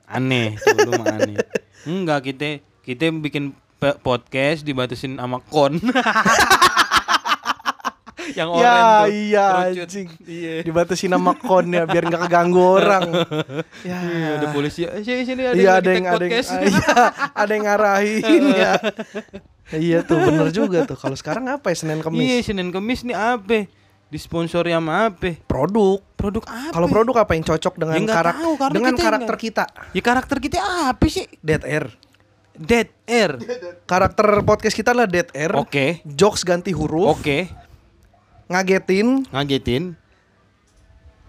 Aneh, aneh. Enggak kita kita bikin podcast dibatasin sama kon. Yang ya tuh, iya kerucut. anjing. Iya. Dibatasin sama kon ya biar nggak keganggu orang. ya. Iya, ada polisi. Eh, Sini sini ada Iya yang ada yang ada yang, iya, ada yang ngarahin ya. Iya tuh bener juga tuh. Kalau sekarang apa ya Senin Iya, Kemis? Senin Kemis nih apa? Disponsori sama apa? Produk. Produk apa? Kalau produk apa yang cocok dengan Ya karak tahu, dengan kita karakter kita? Ya karakter kita apa sih? Dead Air. Dead Air. Karakter podcast kita lah Dead Air. Oke. Jokes ganti huruf. Oke. Ngagetin. Ngagetin.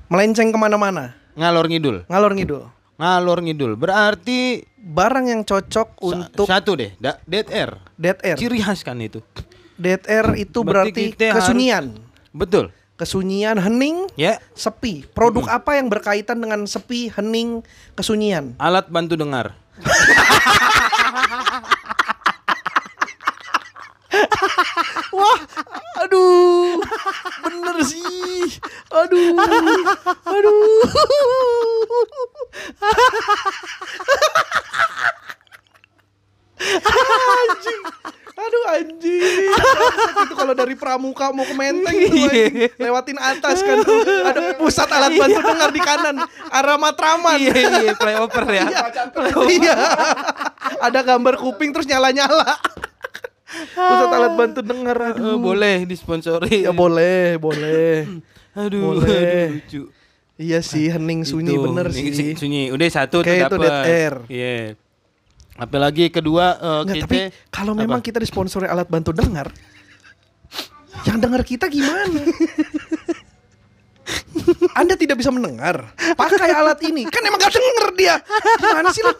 Melenceng ke mana-mana. Ngalor ngidul. Ngalor ngidul. Ngalor ngidul. Berarti Barang yang cocok sa- untuk satu deh. Da- Dead Air. Dead Air. Ciri khas kan itu. Dead Air itu Berarti berarti, kita harus- kesunyian. Betul. Kesunyian, hening, Ya. sepi. Produk apa yang berkaitan dengan sepi, hening, kesunyian? Alat bantu dengar. Wah, aduh, bener sih. Aduh, aduh. anjing. Aduh anjing. Itu kalau dari pramuka mau ke menteng itu anjing. lewatin atas kan tuh. Ada pusat alat bantu dengar di kanan arah Matraman. Iya iya flyover ya. Iya. Ada gambar kuping terus nyala-nyala. Pusat alat bantu dengar. Eh, Aduh. boleh disponsori. Ya boleh, boleh. Aduh, Boleh. aduh, lucu. Iya sih, hening sunyi Itu, bener nih, sih. Sunyi. Udah satu tuh dapet. dead air. Iya. Apalagi kedua eh, Nggak, kita tapi kalau apa? memang kita disponsori alat bantu dengar, yang dengar kita gimana? Anda tidak bisa mendengar. Pakai alat ini. Kan emang gak denger dia. Gimana sih lo?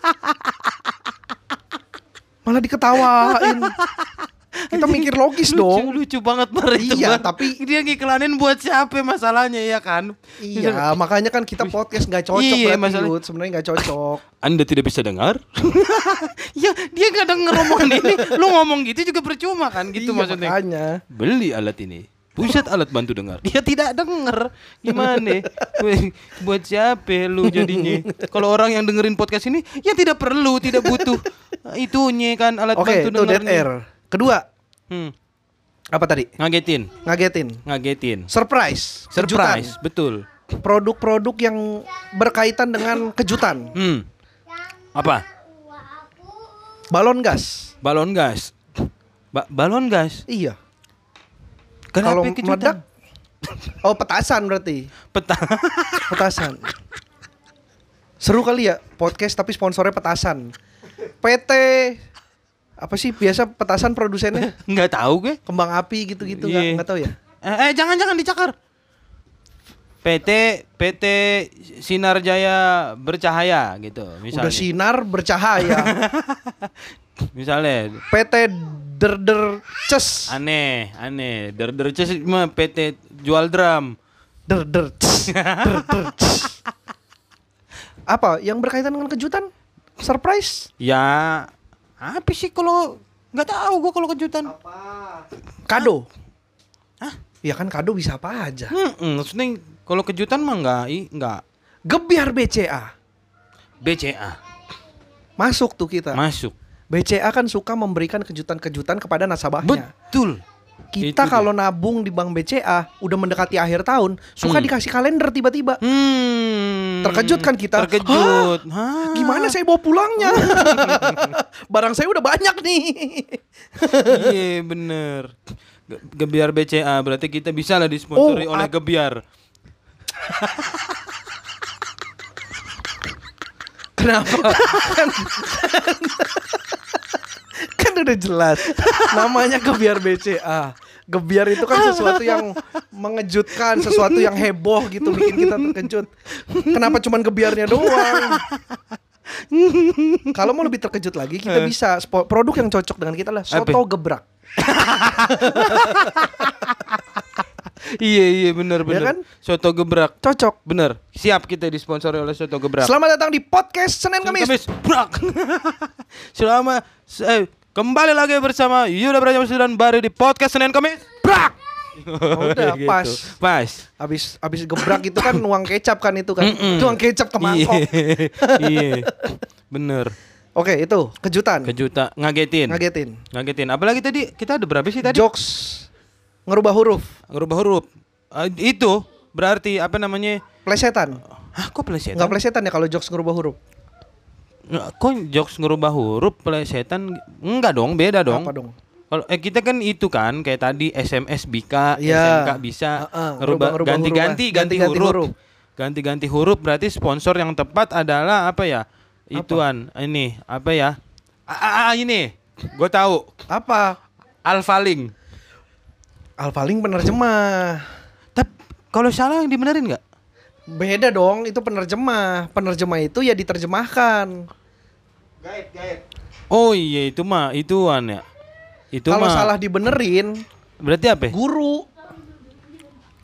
Malah diketawain. Kita mikir logis lucu, dong. lucu banget Mar, itu, Iya, Mar. tapi- dia ngiklanin buat siapa masalahnya ya kan? Iya, makanya kan kita podcast nggak cocok Iya, masalah-. Sebenarnya nggak cocok. Anda tidak bisa dengar? ya, dia gak denger omongan ini. Lu ngomong gitu juga percuma kan gitu Iya, maksudnya. Makanya. Beli alat ini. Pusat alat bantu dengar. Dia tidak denger. Gimana? Buat siapa lu jadinya? Kalau orang yang dengerin podcast ini ya tidak perlu, tidak butuh itunya kan alat Oke, bantu itu dead dengar. air. Kedua, Hmm. apa tadi? Ngagetin, Ngagetin. ngagetin. Surprise. Surprise, kejutan. betul. Produk-produk yang berkaitan dengan kejutan. Hmm. Apa? Balon gas. Balon gas. Ba- balon gas. Iya. Kenapa Kalau meledak Oh, petasan berarti. Peta. Petasan. Seru kali ya podcast tapi sponsornya petasan. PT apa sih biasa petasan produsennya? Nggak tahu gue. Kembang api gitu-gitu nggak Iya. nggak tahu ya. Eh, eh, jangan jangan dicakar. PT PT Sinar Jaya Bercahaya gitu misalnya. Udah sinar bercahaya. Misalnya PT derder ces. aneh, aneh. Der der Ces mah PT jual drum. Derder ces. Derder ces. Apa yang berkaitan dengan kejutan? Surprise? Ya apa sih kalau nggak tahu gua kalau kejutan. Kado. Hah? Ya kan kado bisa apa aja. Hmm, maksudnya kalau kejutan mah nggak i- nggak Gebiar BCA. BCA Masuk tuh kita. masuk. BCA kan suka memberikan kejutan-kejutan kepada nasabahnya. Betul. Kita kalau nabung di bank BCA udah mendekati akhir tahun, suka Hmm. dikasih kalender tiba-tiba. Hmm. Terkejut kan kita? Terkejut. Hah? Gimana saya bawa pulangnya? Barang saya udah banyak nih. Iya bener Ge- Gebiar BCA berarti kita bisa lah disponsori Oh, oleh Gebiar Kenapa? Kan, udah jelas namanya gebiar BCA. Gebiar itu kan sesuatu yang mengejutkan, sesuatu yang heboh gitu bikin kita terkejut. Kenapa cuman gebiarnya doang? Kalau mau lebih terkejut lagi, kita bisa spo- produk yang cocok dengan kita lah soto gebrak. Iya iya bener bener kan? Soto gebrak Cocok. Bener Siap kita disponsori oleh Soto gebrak Selamat datang di podcast Senin Senin Kamis. Brak Selama eh, Kembali lagi bersama Yuda Brajamusti dan Baru di podcast Senin Kamis Brak Oh, udah, Gitu. pas. Pas Habis habis gebrak itu kan nuang kecap kan itu kan. Mm-mm. Nuang kecap ke mangkok. Iya Iya Bener Oke, itu kejutan. Kejuta Ngagetin Ngagetin. Ngagetin Apalagi tadi Kita ada berapa sih tadi? Jokes ngerubah huruf, Ngerubah huruf Eh, Itu Berarti apa namanya plesetan. Hah kok plesetan? Enggak plesetan ya kalau jokes ngerubah huruf. Kok jokes ngerubah huruf plesetan Enggak dong beda dong Apa dong? Kalau eh kita kan itu kan kayak tadi SMS Bika, Iya. SMK bisa Heeh, ngerubah ngerubah- ganti-ganti ganti-ganti huruf. huruf. Ganti-ganti huruf berarti sponsor yang tepat adalah apa ya? Ituan ini apa ya? Ah, ah, ini. Gue tahu. Apa? Alfaling. Alfaling penerjemah. Tapi kalau salah yang dibenerin nggak? Beda dong, itu penerjemah. Penerjemah itu ya diterjemahkan. Gaet, gaet. Oh iya itu mah ituan ya. Itu Kalau salah dibenerin, berarti apa? ya? guru.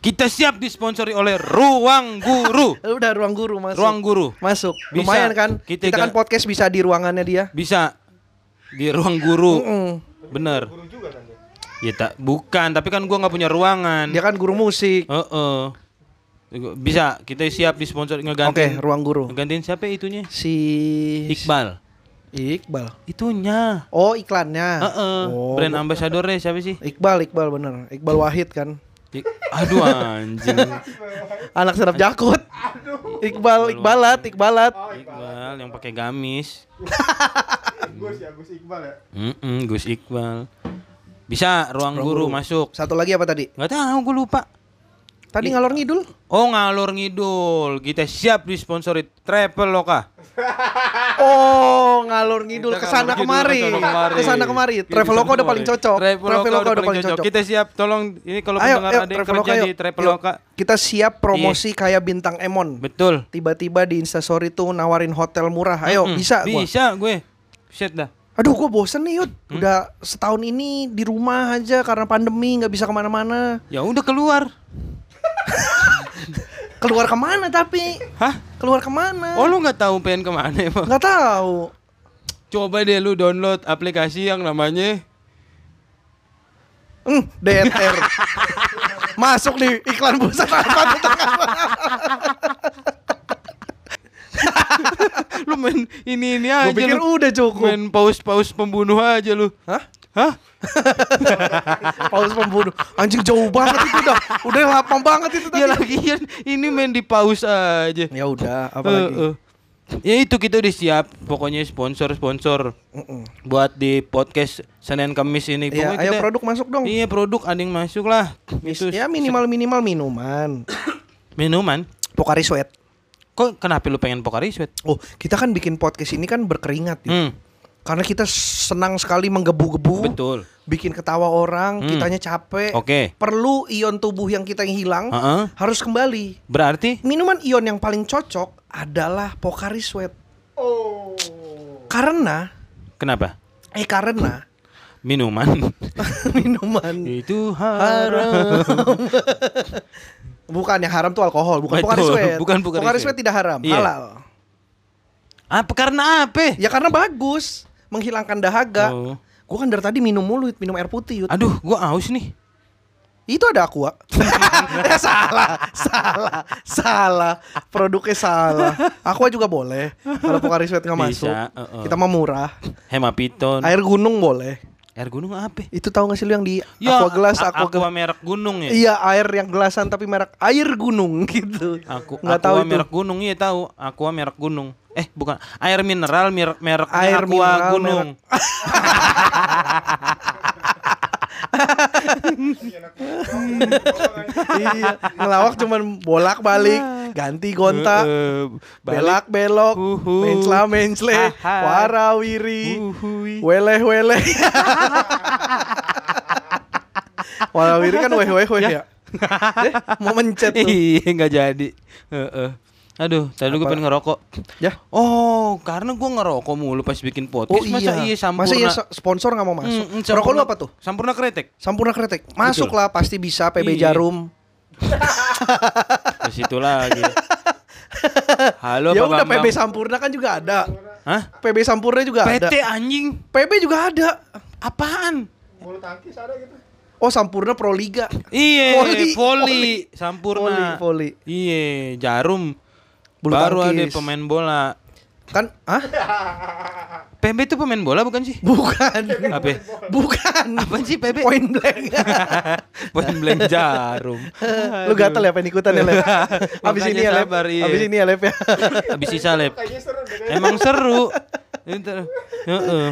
Kita siap disponsori oleh Ruang Guru. Udah ruang guru masuk. Ruang Guru. Masuk. Bisa. Lumayan kan? Kita Kita, kan ga- podcast bisa di ruangannya dia. Bisa di Ruang Guru. Bener. Guru juga kan dia. Ya tak bukan, tapi kan gua nggak punya ruangan. Dia kan guru musik. Heeh. Bisa, kita siap di sponsor Oke, ngegantiin. ruang guru. Ngegantiin siapa itunya? Si Iqbal. Iqbal. Itunya. Oh, iklannya. Heeh. Oh, Brand ambassadornya siapa sih? Iqbal, Iqbal bener. Iqbal Wahid kan. Ik- Aduh anjing. Anak sedap jakut. Iqbal, Iqbalat, Iqbalat. Iqbal yang pakai gamis. Gus ya, Gus Iqbal ya. Mm Gus Iqbal. Bisa ruang guru masuk. Satu lagi apa tadi? Nggak tahu gue lupa. Tadi ngalor ngidul. Oh ngalor ngidul. Kita siap disponsori Traveloka. Oh, ngalor ngidul ke sana kemari. ke sana kemari. Ke sana kemari. Kita Traveloka udah paling cocok. Traveloka, udah paling cocok. Kita siap. Tolong ini kalau Ayo, pendengar ada yang Traveloka kerja di Traveloka. Yuk, Kita siap promosi kayak bintang Emon. Betul. Tiba-tiba di Instastory tuh nawarin hotel murah. Ayo, bisa gua. Bisa gue. Set dah. Aduh, gue bosen nih, Yud. Hmm? Udah setahun ini di rumah aja karena pandemi nggak bisa ke mana-mana. Ya udah keluar. Keluar ke mana tapi? Hah? Keluar ke mana? Oh lu nggak tahu pengen ke mana emang? Nggak tahu. Coba deh lu download aplikasi yang namanya Hmm, DNR. Masuk di iklan pusat apa tuh? lu main ini ini aja Gue pikir lu. udah cukup. Main paus-paus pembunuh aja lu. Hah? Hah? Paus pembunuh. Anjing jauh banget itu udah. Udah lapang banget itu Ya tadi. lagian ini main di paus aja. Ya udah, apa Eh, lagi? eh. Ya itu kita udah siap pokoknya sponsor-sponsor Mm-mm. buat di podcast Senin Kamis ini. Iya, Pokoknya ayo kita- produk masuk dong. Iya produk ada yang masuk lah. Mis- Itu ya minimal minimal minuman. minuman. Pocari Sweat. Kok kenapa lu pengen Pocari Sweat? Oh, kita kan bikin podcast ini kan berkeringat ya. Hmm, Karena kita senang sekali menggebu-gebu. betul. Bikin ketawa orang, Hmm. kitanya capek. Oke. Perlu ion tubuh yang kita yang hilang Heeh. harus kembali. Berarti Minuman ion yang paling cocok adalah Pocari Sweat. Oh. Karena kenapa? eh karena Minuman minuman itu haram. bukan yang haram tuh alkohol, bukan Betul, Pocari Sweat. bukan Pocari Pocari Sweat. Sweat tidak haram, Iya. halal. Apa karena apa? Ya karena bagus, menghilangkan dahaga. Oh. Gua kan dari tadi minum mulu, minum air putih, Yud. Aduh, gua aus nih. Itu ada aqua. eh, salah, salah, salah. Produknya salah. Aqua juga boleh. Kalau Pocari Sweat nggak masuk, uh-uh. kita mah murah. Hemapiton. Air gunung boleh. Air gunung apa? Itu tahu gak sih lu yang di Ya, aqua gelas, aqua, aqua merek gunung ya. Iya, air yang gelasan tapi merek air gunung gitu. Aku nggak aqua tahu itu. merek gunung iya tahu. Aqua merek gunung. Eh, bukan. Air mineral merek merek Air aqua mineral gunung. iya, ngelawak cuman bolak-balik, ganti gonta, Eh, balik. belak-belok, Uhuh. mencla mencle, warawiri, Uhui. weleh-weleh. warawiri kan weh-weh-weh ya. Eh, mau mencet tuh. Iya, nggak jadi. Heeh. Aduh, tadi gue pengen ngerokok. Ya. Oh, karena gue ngerokok mulu pas bikin podcast. Oh iya, Masa iya sampurna? Masa iya sponsor nggak mau masuk? Mm, mm, Rokok lu apa tuh? Sampurna kretek. Sampurna kretek. Masuk lah, pasti bisa PB Iya. Jarum. Ke situ lagi. Halo, ya udah Bambang. PB Sampurna kan juga ada. Hah? PB Sampurna juga ada. PT anjing. PB juga ada. Apaan? Bulu tangkis ada gitu. Oh Sampurna Pro Liga. Iya, Voli, voli, voli. sampurna. Voli, voli. Iya, jarum. Bulu Baru ada tangkis. pemain bola. Kan? Hah? PB itu pemain bola bukan sih? Bukan. Apa? Bukan. Apa sih PB? Point blank. Point blank jarum. Lu gatel ya pengen ikutan ya, Lep? Abis ini ya, Lep. sabar, iya. Abis ini ya, Lep ya. Habis sisa lep. Kayaknya seru deh. Emang seru.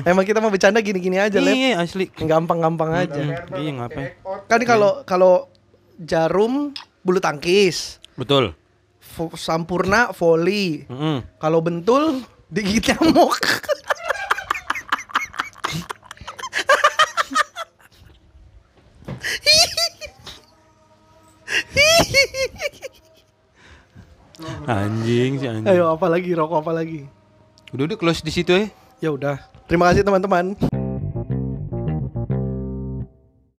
Emang kita mau bercanda gini-gini aja, Lep. Iya, asli. Gampang-gampang aja. Iya, ngapain? Kan kalau kalau jarum bulu tangkis, Betul. Sampurna voli. Heeh. Kalau bentul digigit nyamuk. Anjing sih anjing. Ayo apa lagi rokok apa lagi? Udah udah close di situ ya. Ya udah. Terima kasih teman-teman.